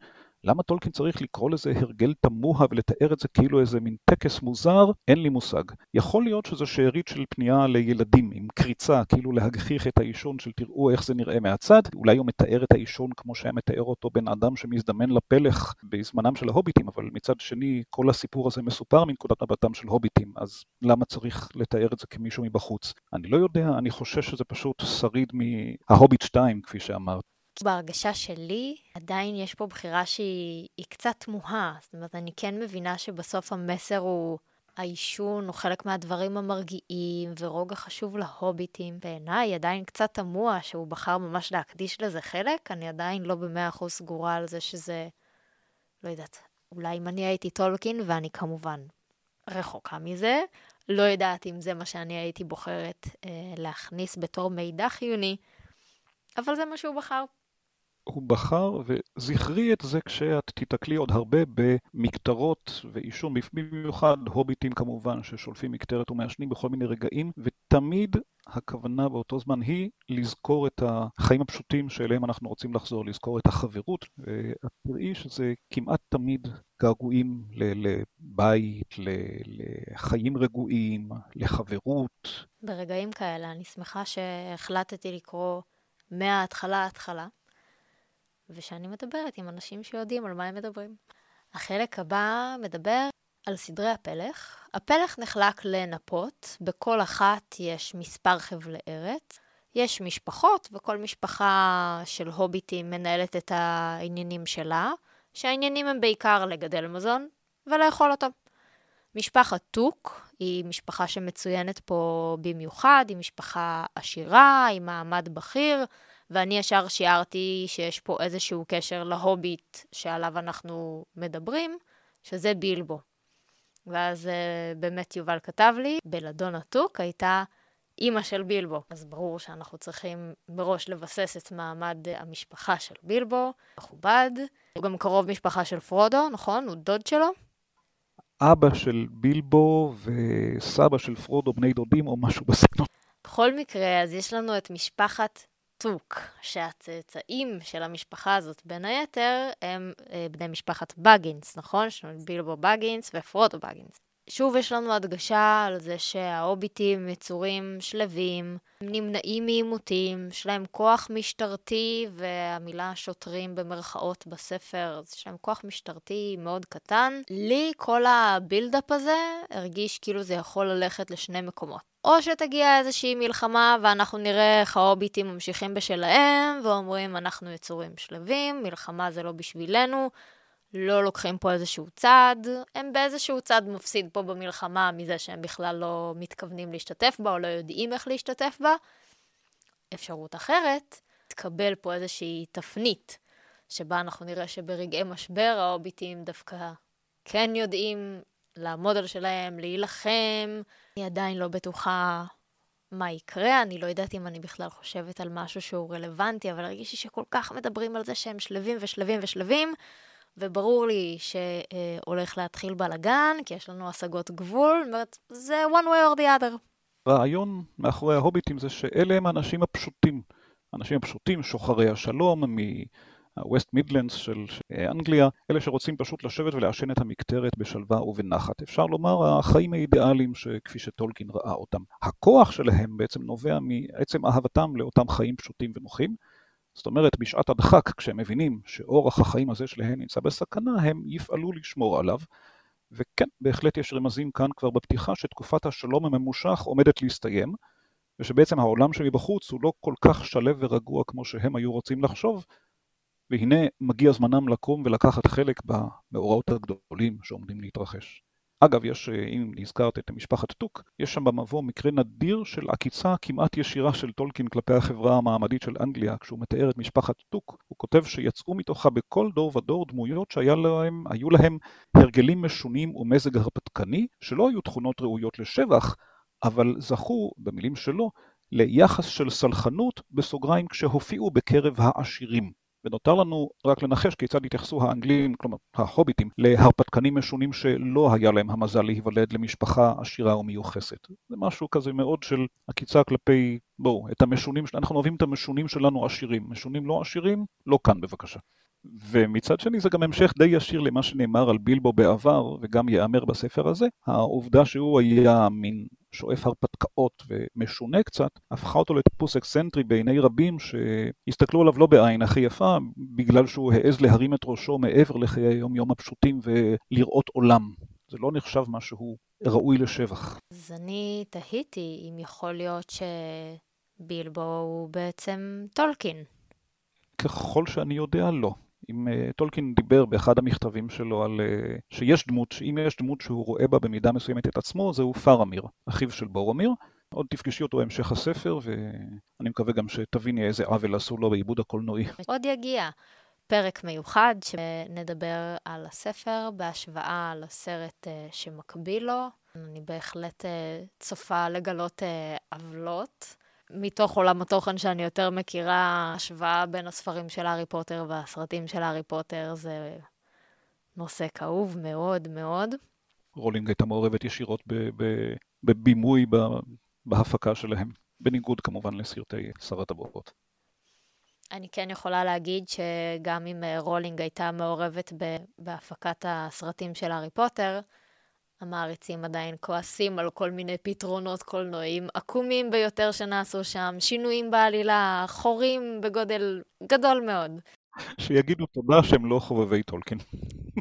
למה טולקין צריך לקרוא לזה הרגל תמוה ולתאר את זה כאילו איזה מין טקס מוזר? אין לי מושג. יכול להיות שזו שארית של פנייה לילדים עם קריצה, כאילו להגחיך את העישון של תראו איך זה נראה מהצד. אולי הוא מתאר את העישון כמו שהיה מתאר אותו בן אדם שמזדמן לפלך בזמנם של ההוביטים, אבל מצד שני כל הסיפור הזה מסופר מנקודת מבטם של הוביטים, אז למה צריך לתאר את זה כמישהו מבחוץ? אני לא יודע, אני חושש שזה פשוט שריד מההוביט 2, כפי שאמרת. בהרגשה שלי, עדיין יש פה בחירה שהיא קצת תמוהה. זאת אומרת, אני כן מבינה שבסוף המסר הוא העישון, הוא חלק מהדברים המרגיעים, ורוגע חשוב להוביטים. בעיניי עדיין קצת תמוה שהוא בחר ממש להקדיש לזה חלק, אני עדיין לא במאה אחוז סגורה על זה שזה, לא יודעת, אולי אם אני הייתי טולקין, ואני כמובן רחוקה מזה, לא יודעת אם זה מה שאני הייתי בוחרת אה, להכניס בתור מידע חיוני, אבל זה מה שהוא בחר. הוא בחר, וזכרי את זה כשאת תיתקלי עוד הרבה במקטרות ועישון, במיוחד הוביטים כמובן, ששולפים מקטרת ומעשנים בכל מיני רגעים, ותמיד הכוונה באותו זמן היא לזכור את החיים הפשוטים שאליהם אנחנו רוצים לחזור, לזכור את החברות, ואת תראי שזה כמעט תמיד געגועים לבית, לחיים רגועים, לחברות. ברגעים כאלה אני שמחה שהחלטתי לקרוא מההתחלה התחלה. ושאני מדברת עם אנשים שיודעים על מה הם מדברים. החלק הבא מדבר על סדרי הפלך. הפלך נחלק לנפות, בכל אחת יש מספר חבלי ארץ. יש משפחות, וכל משפחה של הוביטים מנהלת את העניינים שלה, שהעניינים הם בעיקר לגדל מזון ולאכול אותו. משפחת טוק היא משפחה שמצוינת פה במיוחד, היא משפחה עשירה, עם מעמד בכיר, ואני ישר שיערתי שיש פה איזשהו קשר להוביט שעליו אנחנו מדברים, שזה בילבו. ואז uh, באמת יובל כתב לי, בלדון התוק הייתה אימא של בילבו. אז ברור שאנחנו צריכים מראש לבסס את מעמד המשפחה של בילבו, מכובד. הוא גם קרוב משפחה של פרודו, נכון? הוא דוד שלו. אבא של בילבו וסבא של פרודו בני דודים או משהו בסגנון. בכל מקרה, אז יש לנו את משפחת טוק, שהצאצאים של המשפחה הזאת, בין היתר, הם אה, בני משפחת בגינס, נכון? בילבו בגינס ופרודו בגינס. שוב יש לנו הדגשה על זה שההוביטים יצורים שלווים, נמנעים מעימותים, יש להם כוח משטרתי, והמילה שוטרים במרכאות בספר, יש להם כוח משטרתי מאוד קטן. לי כל הבילדאפ הזה הרגיש כאילו זה יכול ללכת לשני מקומות. או שתגיע איזושהי מלחמה ואנחנו נראה איך ההוביטים ממשיכים בשלהם ואומרים אנחנו יצורים שלווים, מלחמה זה לא בשבילנו, לא לוקחים פה איזשהו צד, הם באיזשהו צד מפסיד פה במלחמה מזה שהם בכלל לא מתכוונים להשתתף בה או לא יודעים איך להשתתף בה. אפשרות אחרת, תקבל פה איזושהי תפנית, שבה אנחנו נראה שברגעי משבר ההוביטים דווקא כן יודעים לעמוד על שלהם, להילחם. אני עדיין לא בטוחה מה יקרה, אני לא יודעת אם אני בכלל חושבת על משהו שהוא רלוונטי, אבל הרגישי שכל כך מדברים על זה שהם שלבים ושלבים ושלבים, וברור לי שהולך להתחיל בלאגן, כי יש לנו השגות גבול, זאת אומרת, זה one way or the other. הרעיון מאחורי ההוביטים זה שאלה הם האנשים הפשוטים. האנשים הפשוטים, שוחרי השלום, ה-West Midlands של אנגליה, אלה שרוצים פשוט לשבת ולעשן את המקטרת בשלווה ובנחת. אפשר לומר, החיים האידיאליים כפי שטולקין ראה אותם. הכוח שלהם בעצם נובע מעצם אהבתם לאותם חיים פשוטים ונוחים. זאת אומרת, בשעת הדחק, כשהם מבינים שאורח החיים הזה שלהם נמצא בסכנה, הם יפעלו לשמור עליו. וכן, בהחלט יש רמזים כאן כבר בפתיחה שתקופת השלום הממושך עומדת להסתיים, ושבעצם העולם שמבחוץ הוא לא כל כך שלב ורגוע כמו שהם היו רוצים לחשוב, והנה מגיע זמנם לקום ולקחת חלק במאורעות הגדולים שעומדים להתרחש. אגב, יש, אם נזכרת את משפחת טוק, יש שם במבוא מקרה נדיר של עקיצה כמעט ישירה של טולקין כלפי החברה המעמדית של אנגליה, כשהוא מתאר את משפחת טוק, הוא כותב שיצאו מתוכה בכל דור ודור דמויות שהיו להם, להם הרגלים משונים ומזג הרפתקני, שלא היו תכונות ראויות לשבח, אבל זכו, במילים שלו, ליחס של סלחנות, בסוגריים כשהופיעו בקרב העשירים. ונותר לנו רק לנחש כיצד התייחסו האנגלים, כלומר ההוביטים, להרפתקנים משונים שלא היה להם המזל להיוולד למשפחה עשירה ומיוחסת. זה משהו כזה מאוד של עקיצה כלפי, בואו, את המשונים, אנחנו אוהבים את המשונים שלנו עשירים, משונים לא עשירים, לא כאן בבקשה. ומצד שני זה גם המשך די ישיר למה שנאמר על בילבו בעבר, וגם ייאמר בספר הזה, העובדה שהוא היה מין שואף הרפתקאות ומשונה קצת, הפכה אותו לטיפוס אקסנטרי בעיני רבים שהסתכלו עליו לא בעין הכי יפה, בגלל שהוא העז להרים את ראשו מעבר לחיי היום-יום הפשוטים ולראות עולם. זה לא נחשב משהו ראוי לשבח. אז אני תהיתי אם יכול להיות שבילבו הוא בעצם טולקין. ככל שאני יודע, לא. אמ, טולקין דיבר באחד המכתבים שלו על אה, שיש דמות, שאם יש דמות שהוא רואה בה במידה מסוימת את עצמו, זהו פארמיר, אחיו של בורומיר. עוד תפגשי אותו בהמשך הספר, ואני מקווה גם שתביני איזה עוול עשו לו בעיבוד הקולנועי. עוד יגיע. פרק מיוחד שנדבר על הספר בהשוואה לסרט uh, שמקביל לו. אני בהחלט צופה לגלות עוולות. מתוך עולם התוכן שאני יותר מכירה, השוואה בין הספרים של הארי פוטר והסרטים של הארי פוטר זה נושא כאוב מאוד מאוד. רולינג הייתה מעורבת ישירות בבימוי בהפקה שלהם, בניגוד כמובן לסרטי שר הטבעות. אני כן יכולה להגיד שגם אם רולינג הייתה מעורבת בהפקת הסרטים של הארי פוטר, המעריצים עדיין כועסים על כל מיני פתרונות קולנועיים עקומים ביותר שנעשו שם, שינויים בעלילה, חורים בגודל גדול מאוד. שיגידו תודה שהם לא חובבי טולקין.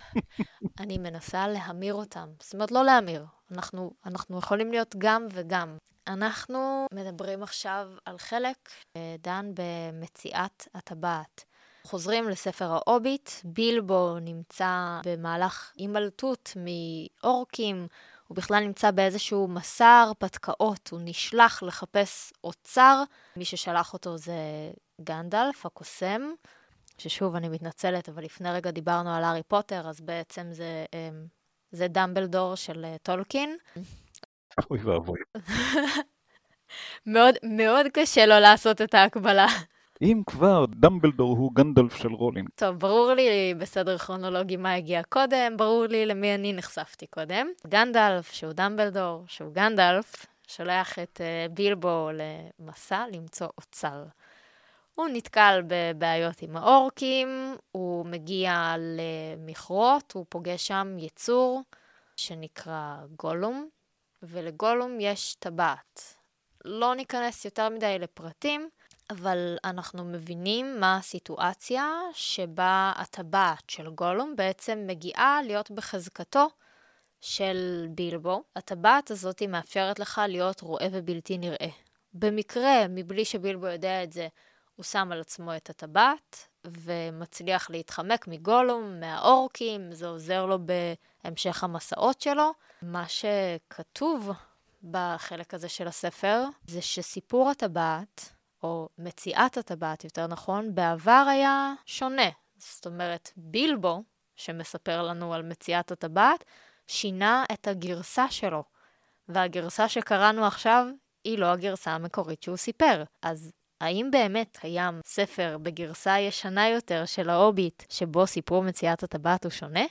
*laughs* אני מנסה להמיר אותם. זאת אומרת, לא להמיר. אנחנו, אנחנו יכולים להיות גם וגם. אנחנו מדברים עכשיו על חלק שדן במציאת הטבעת. חוזרים לספר ההוביט, בילבו נמצא במהלך הימלטות מאורקים, הוא בכלל נמצא באיזשהו מסע הרפתקאות, הוא נשלח לחפש אוצר, מי ששלח אותו זה גנדלף, הקוסם, ששוב, אני מתנצלת, אבל לפני רגע דיברנו על הארי פוטר, אז בעצם זה, אמ, זה דמבלדור של אה, טולקין. אוי ואבוי. *laughs* מאוד, מאוד קשה לו לעשות את ההקבלה. אם כבר, דמבלדור הוא גנדלף של רולינג. טוב, ברור לי בסדר כרונולוגי מה הגיע קודם, ברור לי למי אני נחשפתי קודם. גנדלף, שהוא דמבלדור, שהוא גנדלף, שולח את אה, בילבו למסע למצוא אוצר. הוא נתקל בבעיות עם האורקים, הוא מגיע למכרות, הוא פוגש שם יצור שנקרא גולום, ולגולום יש טבעת. לא ניכנס יותר מדי לפרטים, אבל אנחנו מבינים מה הסיטואציה שבה הטבעת של גולום בעצם מגיעה להיות בחזקתו של בילבו. הטבעת הזאת מאפשרת לך להיות רואה ובלתי נראה. במקרה, מבלי שבילבו יודע את זה, הוא שם על עצמו את הטבעת ומצליח להתחמק מגולום, מהאורקים, זה עוזר לו בהמשך המסעות שלו. מה שכתוב בחלק הזה של הספר זה שסיפור הטבעת או מציאת הטבעת יותר נכון, בעבר היה שונה. זאת אומרת, בילבו, שמספר לנו על מציאת הטבעת, שינה את הגרסה שלו. והגרסה שקראנו עכשיו היא לא הגרסה המקורית שהוא סיפר. אז האם באמת קיים ספר בגרסה ישנה יותר של ההוביט, שבו סיפור מציאת הטבעת הוא שונה?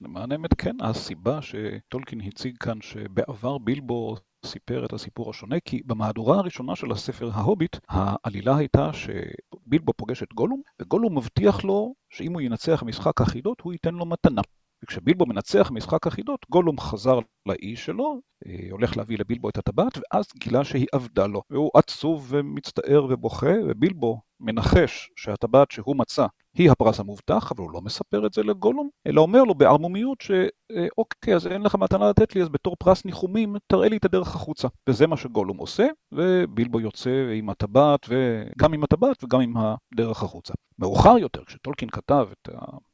למען האמת כן, הסיבה שטולקין הציג כאן שבעבר בילבו סיפר את הסיפור השונה, כי במהדורה הראשונה של הספר ההוביט, העלילה הייתה שבילבו פוגש את גולום, וגולום מבטיח לו שאם הוא ינצח משחק החידות, הוא ייתן לו מתנה. וכשבילבו מנצח משחק החידות, גולום חזר לאיש שלו, אה, הולך להביא לבילבו את הטבעת, ואז גילה שהיא אבדה לו. והוא עצוב ומצטער ובוכה, ובילבו מנחש שהטבעת שהוא מצא היא הפרס המובטח, אבל הוא לא מספר את זה לגולום, אלא אומר לו בערמומיות שאוקיי, אז אין לך מתנה לתת לי, אז בתור פרס ניחומים, תראה לי את הדרך החוצה. וזה מה שגולום עושה, ובילבו יוצא עם הטבעת, וגם עם הטבעת וגם עם הדרך החוצה. מאוחר יותר, כשטולקין כתב את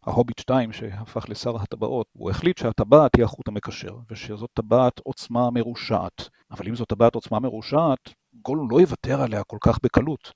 ההוביט 2 שהפך לשר הטבעות, הוא החליט שהטבעת היא החוט המקשר, ושזאת טבעת עוצמה מרושעת. אבל אם זאת טבעת עוצמה מרושעת, גולום לא יוותר עליה כל כך בקלות.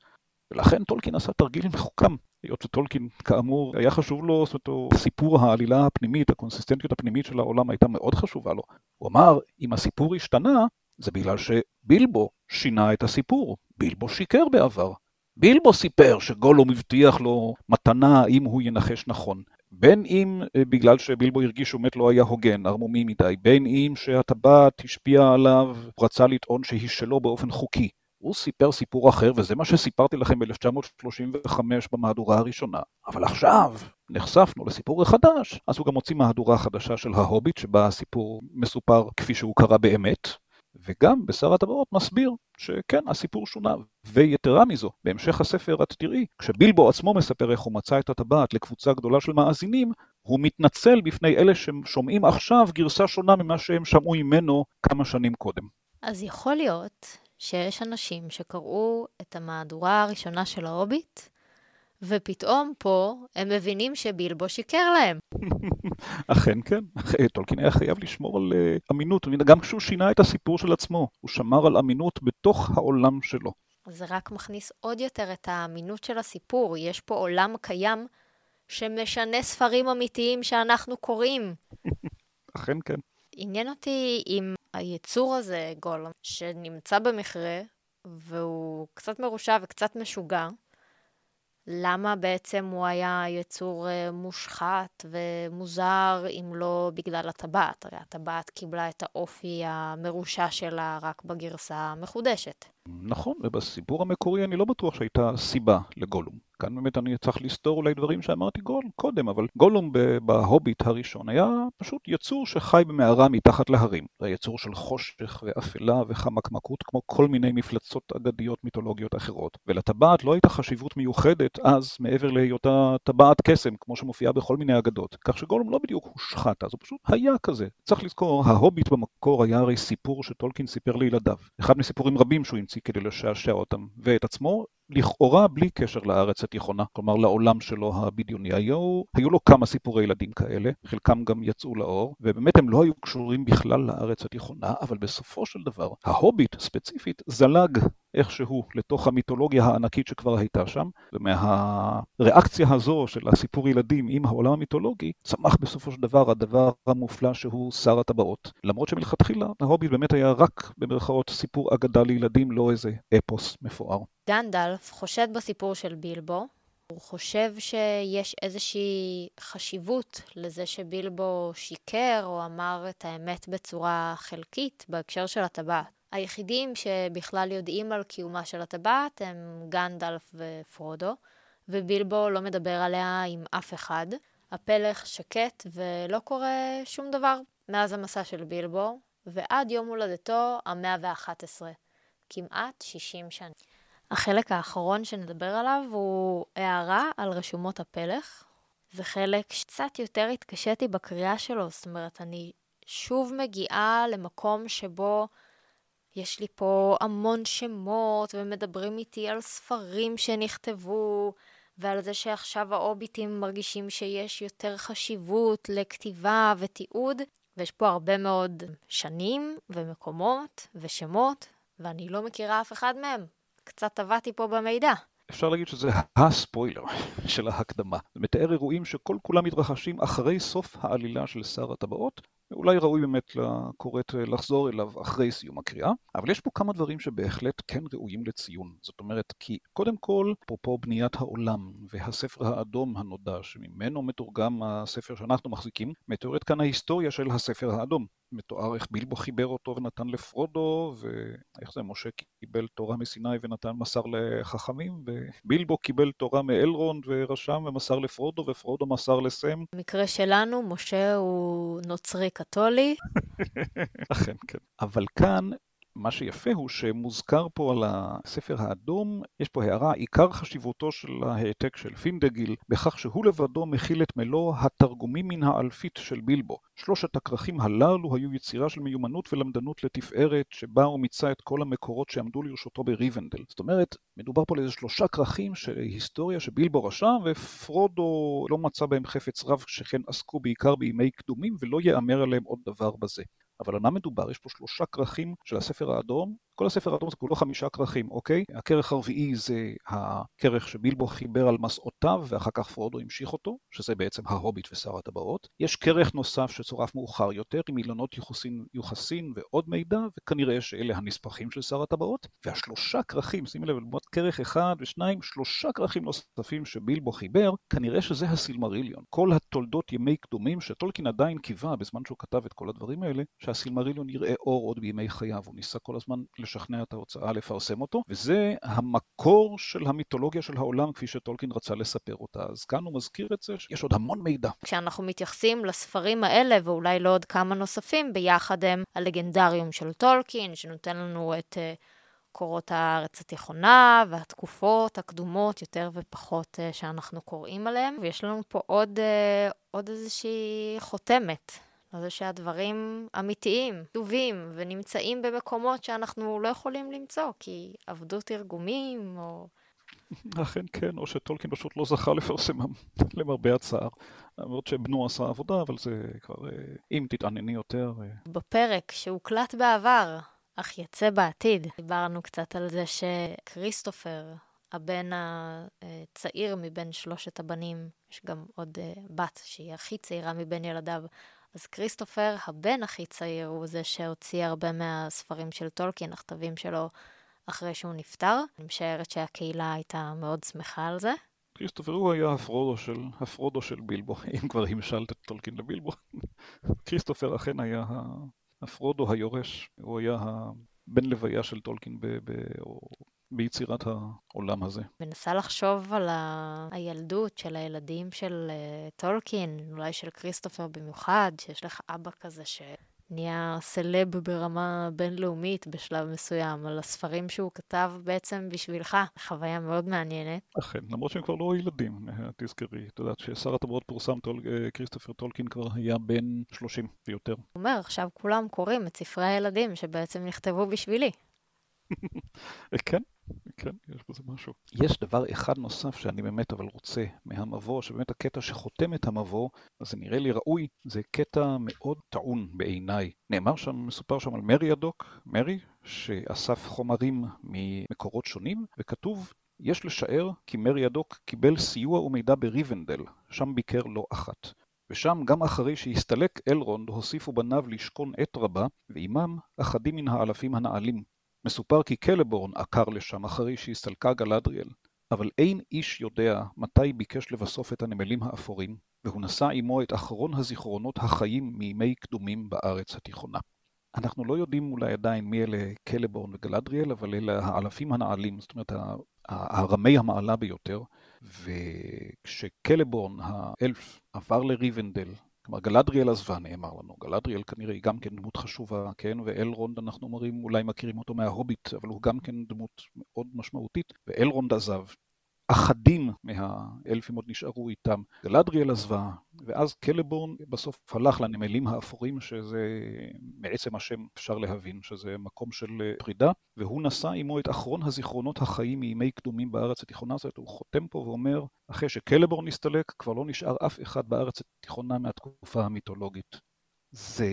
ולכן טולקין עשה תרגיל מחוכם. היות שטולקין, כאמור, היה חשוב לו, זאת אומרת, סיפור העלילה הפנימית, הקונסיסטנטיות הפנימית של העולם הייתה מאוד חשובה לו. הוא אמר, אם הסיפור השתנה, זה בגלל שבילבו שינה את הסיפור. בילבו שיקר בעבר. בילבו סיפר שגולום הבטיח לו מתנה אם הוא ינחש נכון. בין אם אה, בגלל שבילבו הרגיש שהוא באמת לא היה הוגן, ערמומי מדי, בין אם שהטבעת השפיעה עליו, הוא רצה לטעון שהיא שלו באופן חוקי. הוא סיפר סיפור אחר, וזה מה שסיפרתי לכם ב-1935 במהדורה הראשונה. אבל עכשיו נחשפנו לסיפור החדש, אז הוא גם הוציא מהדורה חדשה של ההוביט, שבה הסיפור מסופר כפי שהוא קרה באמת, וגם בשר הטבעות מסביר שכן, הסיפור שונה. ויתרה מזו, בהמשך הספר את תראי, כשבילבו עצמו מספר איך הוא מצא את הטבעת לקבוצה גדולה של מאזינים, הוא מתנצל בפני אלה ששומעים עכשיו גרסה שונה ממה שהם שמעו ממנו כמה שנים קודם. אז יכול להיות שיש אנשים שקראו את המהדורה הראשונה של ההוביט, ופתאום פה הם מבינים שבילבו שיקר להם. *laughs* אכן כן, טולקין היה חייב לשמור על uh, אמינות, גם כשהוא שינה את הסיפור של עצמו, הוא שמר על אמינות בתוך העולם שלו. זה רק מכניס עוד יותר את האמינות של הסיפור, יש פה עולם קיים שמשנה ספרים אמיתיים שאנחנו קוראים. *laughs* אכן כן. עניין אותי אם היצור הזה, גולום, שנמצא במכרה, והוא קצת מרושע וקצת משוגע, למה בעצם הוא היה יצור אה, מושחת ומוזר אם לא בגלל הטבעת? הרי הטבעת קיבלה את האופי המרושע שלה רק בגרסה המחודשת. נכון, ובסיפור המקורי אני לא בטוח שהייתה סיבה לגולום. כאן באמת אני צריך לסתור אולי דברים שאמרתי גול קודם, אבל גולום בהוביט הראשון היה פשוט יצור שחי במערה מתחת להרים. זה יצור של חושך ואפלה וחמקמקות, כמו כל מיני מפלצות אגדיות מיתולוגיות אחרות. ולטבעת לא הייתה חשיבות מיוחדת אז, מעבר להיותה טבעת קסם, כמו שמופיעה בכל מיני אגדות. כך שגולום לא בדיוק הושחת אז, הוא פשוט היה כזה. צריך לזכור, ההוביט במקור היה הרי סיפור שטולקין סיפר לילדיו. אחד מסיפורים רבים שהוא המציא כדי לשעשע אותם, ואת עצמו לכאורה בלי קשר לארץ התיכונה, כלומר לעולם שלו הבדיוני. היו, היו לו כמה סיפורי ילדים כאלה, חלקם גם יצאו לאור, ובאמת הם לא היו קשורים בכלל לארץ התיכונה, אבל בסופו של דבר, ההוביט ספציפית זלג איכשהו לתוך המיתולוגיה הענקית שכבר הייתה שם, ומהריאקציה הזו של הסיפור ילדים עם העולם המיתולוגי, צמח בסופו של דבר הדבר המופלא שהוא שר הטבעות. למרות שמלכתחילה ההוביט באמת היה רק במרכאות סיפור אגדה לילדים, לא איזה אפוס מפואר. גנדלף חושד בסיפור של בילבו, הוא חושב שיש איזושהי חשיבות לזה שבילבו שיקר או אמר את האמת בצורה חלקית בהקשר של הטבעת. היחידים שבכלל יודעים על קיומה של הטבעת הם גנדלף ופרודו, ובילבו לא מדבר עליה עם אף אחד. הפלך שקט ולא קורה שום דבר מאז המסע של בילבו, ועד יום הולדתו המאה ה-11, כמעט 60 שנים. החלק האחרון שנדבר עליו הוא הערה על רשומות הפלך. זה חלק שקצת יותר התקשיתי בקריאה שלו, זאת אומרת, אני שוב מגיעה למקום שבו יש לי פה המון שמות ומדברים איתי על ספרים שנכתבו ועל זה שעכשיו האוביטים מרגישים שיש יותר חשיבות לכתיבה ותיעוד ויש פה הרבה מאוד שנים ומקומות ושמות ואני לא מכירה אף אחד מהם. קצת טבעתי פה במידע. אפשר להגיד שזה הספוילר של ההקדמה. זה מתאר אירועים שכל כולם מתרחשים אחרי סוף העלילה של שר הטבעות, אולי ראוי באמת לקוראת לחזור אליו אחרי סיום הקריאה, אבל יש פה כמה דברים שבהחלט כן ראויים לציון. זאת אומרת, כי קודם כל, אפרופו בניית העולם והספר האדום הנודע, שממנו מתורגם הספר שאנחנו מחזיקים, מתוארת כאן ההיסטוריה של הספר האדום. מתואר איך בילבו חיבר אותו ונתן לפרודו, ואיך זה, משה קיבל תורה מסיני ונתן מסר לחכמים, ובילבו קיבל תורה מאלרונד ורשם ומסר לפרודו, ופרודו מסר לסם. במקרה שלנו, משה הוא נוצרי קתולי. *laughs* אכן, כן. אבל כאן מה שיפה הוא שמוזכר פה על הספר האדום, יש פה הערה, עיקר חשיבותו של ההעתק של פינדגיל, בכך שהוא לבדו מכיל את מלוא התרגומים מן האלפית של בילבו. שלושת הכרכים הללו היו יצירה של מיומנות ולמדנות לתפארת, שבה הוא מיצה את כל המקורות שעמדו לרשותו בריבנדל. זאת אומרת, מדובר פה על איזה שלושה כרכים של היסטוריה שבילבו רשם, ופרודו לא מצא בהם חפץ רב, שכן עסקו בעיקר בימי קדומים, ולא יאמר עליהם עוד דבר בזה. אבל על מה מדובר? יש פה שלושה כרכים של הספר האדום, כל הספר האדום זה כולו חמישה כרכים, אוקיי? הכרך הרביעי זה הכרך שבילבו חיבר על מסעותיו, ואחר כך פרודו המשיך אותו, שזה בעצם ההוביט ושר הטבעות. יש כרך נוסף שצורף מאוחר יותר, עם אילנות יוחסין, יוחסין ועוד מידע, וכנראה שאלה הנספחים של שר הטבעות. והשלושה כרכים, שימי לב, לעומת כרך אחד ושניים, שלושה כרכים נוספים שבילבו חיבר, כנראה שזה הסילמריליון. כל התולדות ימי קדומים שטולקין עדיין קיווה בזמן שהוא כתב את כל הדברים האלה, שהסילמריליון יראה אור עוד בימי חייו. הוא ניסה כל הזמן לשכנע את ההוצאה לפרסם אותו, וזה המקור של המיתולוגיה של העולם כפי שטולקין רצה לספר אותה. אז כאן הוא מזכיר את זה שיש עוד המון מידע. כשאנחנו מתייחסים לספרים האלה, ואולי לעוד כמה נוספים, ביחד הם הלגנדריום של טולקין, שנותן לנו את... uh, קורות הארץ התיכונה והתקופות הקדומות יותר ופחות uh, שאנחנו קוראים עליהן. ויש לנו פה עוד, uh, עוד איזושהי חותמת על זה שהדברים אמיתיים, כתובים ונמצאים במקומות שאנחנו לא יכולים למצוא, כי עבדו תרגומים או... אכן כן, או שטולקין פשוט לא זכה לפרסמם, *laughs* למרבה הצער. למרות שבנו עשה עבודה, אבל זה כבר, אה, אם תתענייני יותר... אה. בפרק שהוקלט בעבר, אך יצא בעתיד, דיברנו קצת על זה שכריסטופר, הבן הצעיר מבין שלושת הבנים, יש גם עוד אה, בת שהיא הכי צעירה מבין ילדיו, אז כריסטופר, הבן הכי צעיר, הוא זה שהוציא הרבה מהספרים של טולקין, הכתבים שלו, אחרי שהוא נפטר. אני משערת שהקהילה הייתה מאוד שמחה על זה. כריסטופר הוא היה הפרודו של, הפרודו של בילבו, *laughs* אם כבר המשלת את טולקין לבילבו. *laughs* כריסטופר אכן היה הפרודו היורש, הוא היה הבן לוויה של טולקין, ב, ב, או ביצירת העולם הזה. מנסה לחשוב על ה... הילדות של הילדים של אה, טולקין, אולי של כריסטופר במיוחד, שיש לך אבא כזה ש... נהיה סלב ברמה בינלאומית בשלב מסוים, על הספרים שהוא כתב בעצם בשבילך. חוויה מאוד מעניינת. אכן, למרות שהם כבר לא ילדים, אה, תזכרי. את יודעת ששר הטבעות פורסם, טול, אה, כריסטופר טולקין כבר היה בן 30 ויותר. הוא אומר, עכשיו כולם קוראים את ספרי הילדים שבעצם נכתבו בשבילי. *laughs* כן, כן, יש בזה משהו. יש דבר אחד נוסף שאני באמת אבל רוצה מהמבוא, שבאמת הקטע שחותם את המבוא, אז זה נראה לי ראוי, זה קטע מאוד טעון בעיניי. נאמר שם, מסופר שם על מריאדוק, מרי, שאסף חומרים ממקורות שונים, וכתוב יש לשער כי מריאדוק קיבל סיוע ומידע בריבנדל, שם ביקר לא אחת. ושם גם אחרי שהסתלק אלרונד הוסיפו בניו לשכון עת רבה, ועימם אחדים מן האלפים הנעלים, מסופר כי קלבורן עקר לשם אחרי שהסתלקה גלדריאל, אבל אין איש יודע מתי ביקש לבסוף את הנמלים האפורים, והוא נשא עמו את אחרון הזיכרונות החיים מימי קדומים בארץ התיכונה. אנחנו לא יודעים אולי עדיין מי אלה קלבורן וגלדריאל, אבל אלה האלפים הנעלים, זאת אומרת הרמי המעלה ביותר, וכשקלבורן האלף עבר לריבנדל כלומר, גלדריאל עזבה, נאמר לנו. גלדריאל כנראה היא גם כן דמות חשובה, כן? ואלרונד, אנחנו אומרים, אולי מכירים אותו מההוביט, אבל הוא גם כן דמות מאוד משמעותית. ואלרונד עזב. אחדים מהאלפים עוד נשארו איתם. גלדריאל עזבה, ואז קלבורן בסוף הלך לנמלים האפורים, שזה מעצם השם אפשר להבין שזה מקום של פרידה, והוא נשא עמו את אחרון הזיכרונות החיים מימי קדומים בארץ התיכונה הזאת. הוא חותם פה ואומר, אחרי שקלבורן נסתלק, כבר לא נשאר אף אחד בארץ התיכונה מהתקופה המיתולוגית. זה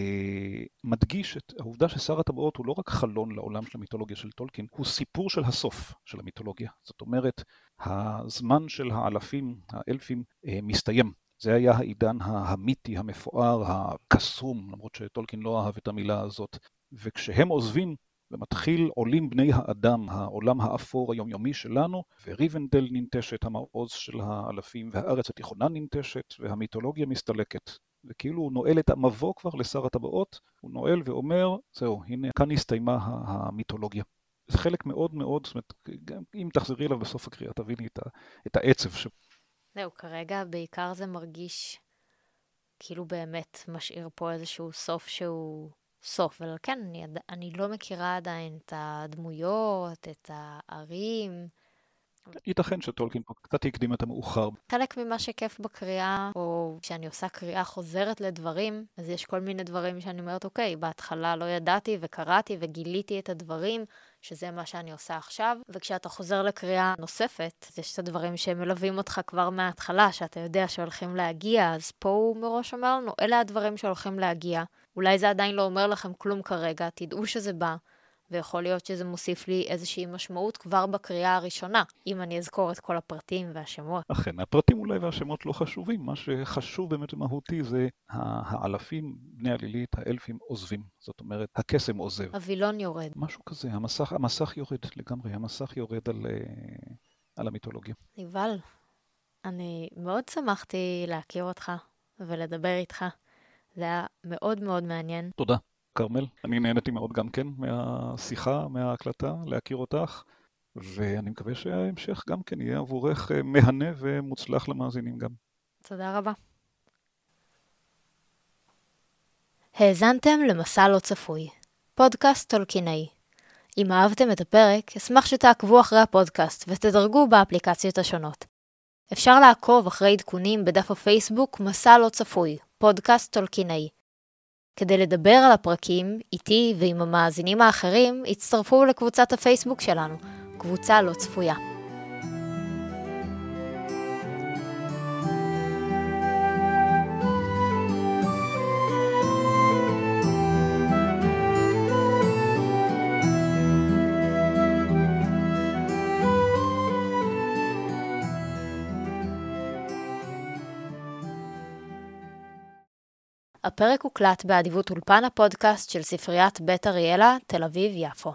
מדגיש את העובדה ששר הטבעות הוא לא רק חלון לעולם של המיתולוגיה של טולקין, הוא סיפור של הסוף של המיתולוגיה. זאת אומרת, הזמן של האלפים, האלפים, אה, מסתיים. זה היה העידן המיתי, המפואר, הקסום, למרות שטולקין לא אהב את המילה הזאת. וכשהם עוזבים, ומתחיל עולים בני האדם, העולם האפור היומיומי שלנו, וריבנדל ננטשת, המעוז של האלפים, והארץ התיכונה ננטשת, והמיתולוגיה מסתלקת. וכאילו הוא נועל את המבוא כבר לשר הטבעות, הוא נועל ואומר, זהו, הנה, כאן הסתיימה המיתולוגיה. זה חלק מאוד מאוד, זאת אומרת, אם תחזרי אליו בסוף הקריאה, תביני את, את העצב ש... זהו, כרגע בעיקר זה מרגיש כאילו באמת משאיר פה איזשהו סוף שהוא סוף, אבל כן, אני, אני לא מכירה עדיין את הדמויות, את הערים. ייתכן שטולקין פה קצת הקדים את המאוחר. חלק ממה שכיף בקריאה, או כשאני עושה קריאה חוזרת לדברים, אז יש כל מיני דברים שאני אומרת, אוקיי, בהתחלה לא ידעתי וקראתי וגיליתי את הדברים, שזה מה שאני עושה עכשיו, וכשאתה חוזר לקריאה נוספת, אז יש את הדברים שמלווים אותך כבר מההתחלה, שאתה יודע שהולכים להגיע, אז פה הוא מראש אומר לנו, אלה הדברים שהולכים להגיע. אולי זה עדיין לא אומר לכם כלום כרגע, תדעו שזה בא. ויכול להיות שזה מוסיף לי איזושהי משמעות כבר בקריאה הראשונה, אם אני אזכור את כל הפרטים והשמות. אכן, הפרטים אולי והשמות לא חשובים, מה שחשוב באמת ומהותי זה האלפים, בני עלילית, האלפים עוזבים. זאת אומרת, הקסם עוזב. הווילון יורד. משהו כזה, המסך, המסך יורד לגמרי, המסך יורד על, אה, על המיתולוגיה. יובל, אני מאוד שמחתי להכיר אותך ולדבר איתך. זה היה מאוד מאוד מעניין. תודה. כרמל. אני נהניתי מאוד גם כן מהשיחה, מההקלטה, להכיר אותך, ואני מקווה שההמשך גם כן יהיה עבורך אה, מהנה ומוצלח למאזינים גם. תודה רבה. האזנתם למסע לא צפוי, פודקאסט טולקינאי. אם אהבתם את הפרק, אשמח שתעקבו אחרי הפודקאסט ותדרגו באפליקציות השונות. אפשר לעקוב אחרי עדכונים בדף הפייסבוק מסע לא צפוי, פודקאסט טולקינאי. כדי לדבר על הפרקים, איתי ועם המאזינים האחרים, הצטרפו לקבוצת הפייסבוק שלנו, קבוצה לא צפויה. הפרק הוקלט באדיבות אולפן הפודקאסט של ספריית בית אריאלה, תל אביב-יפו.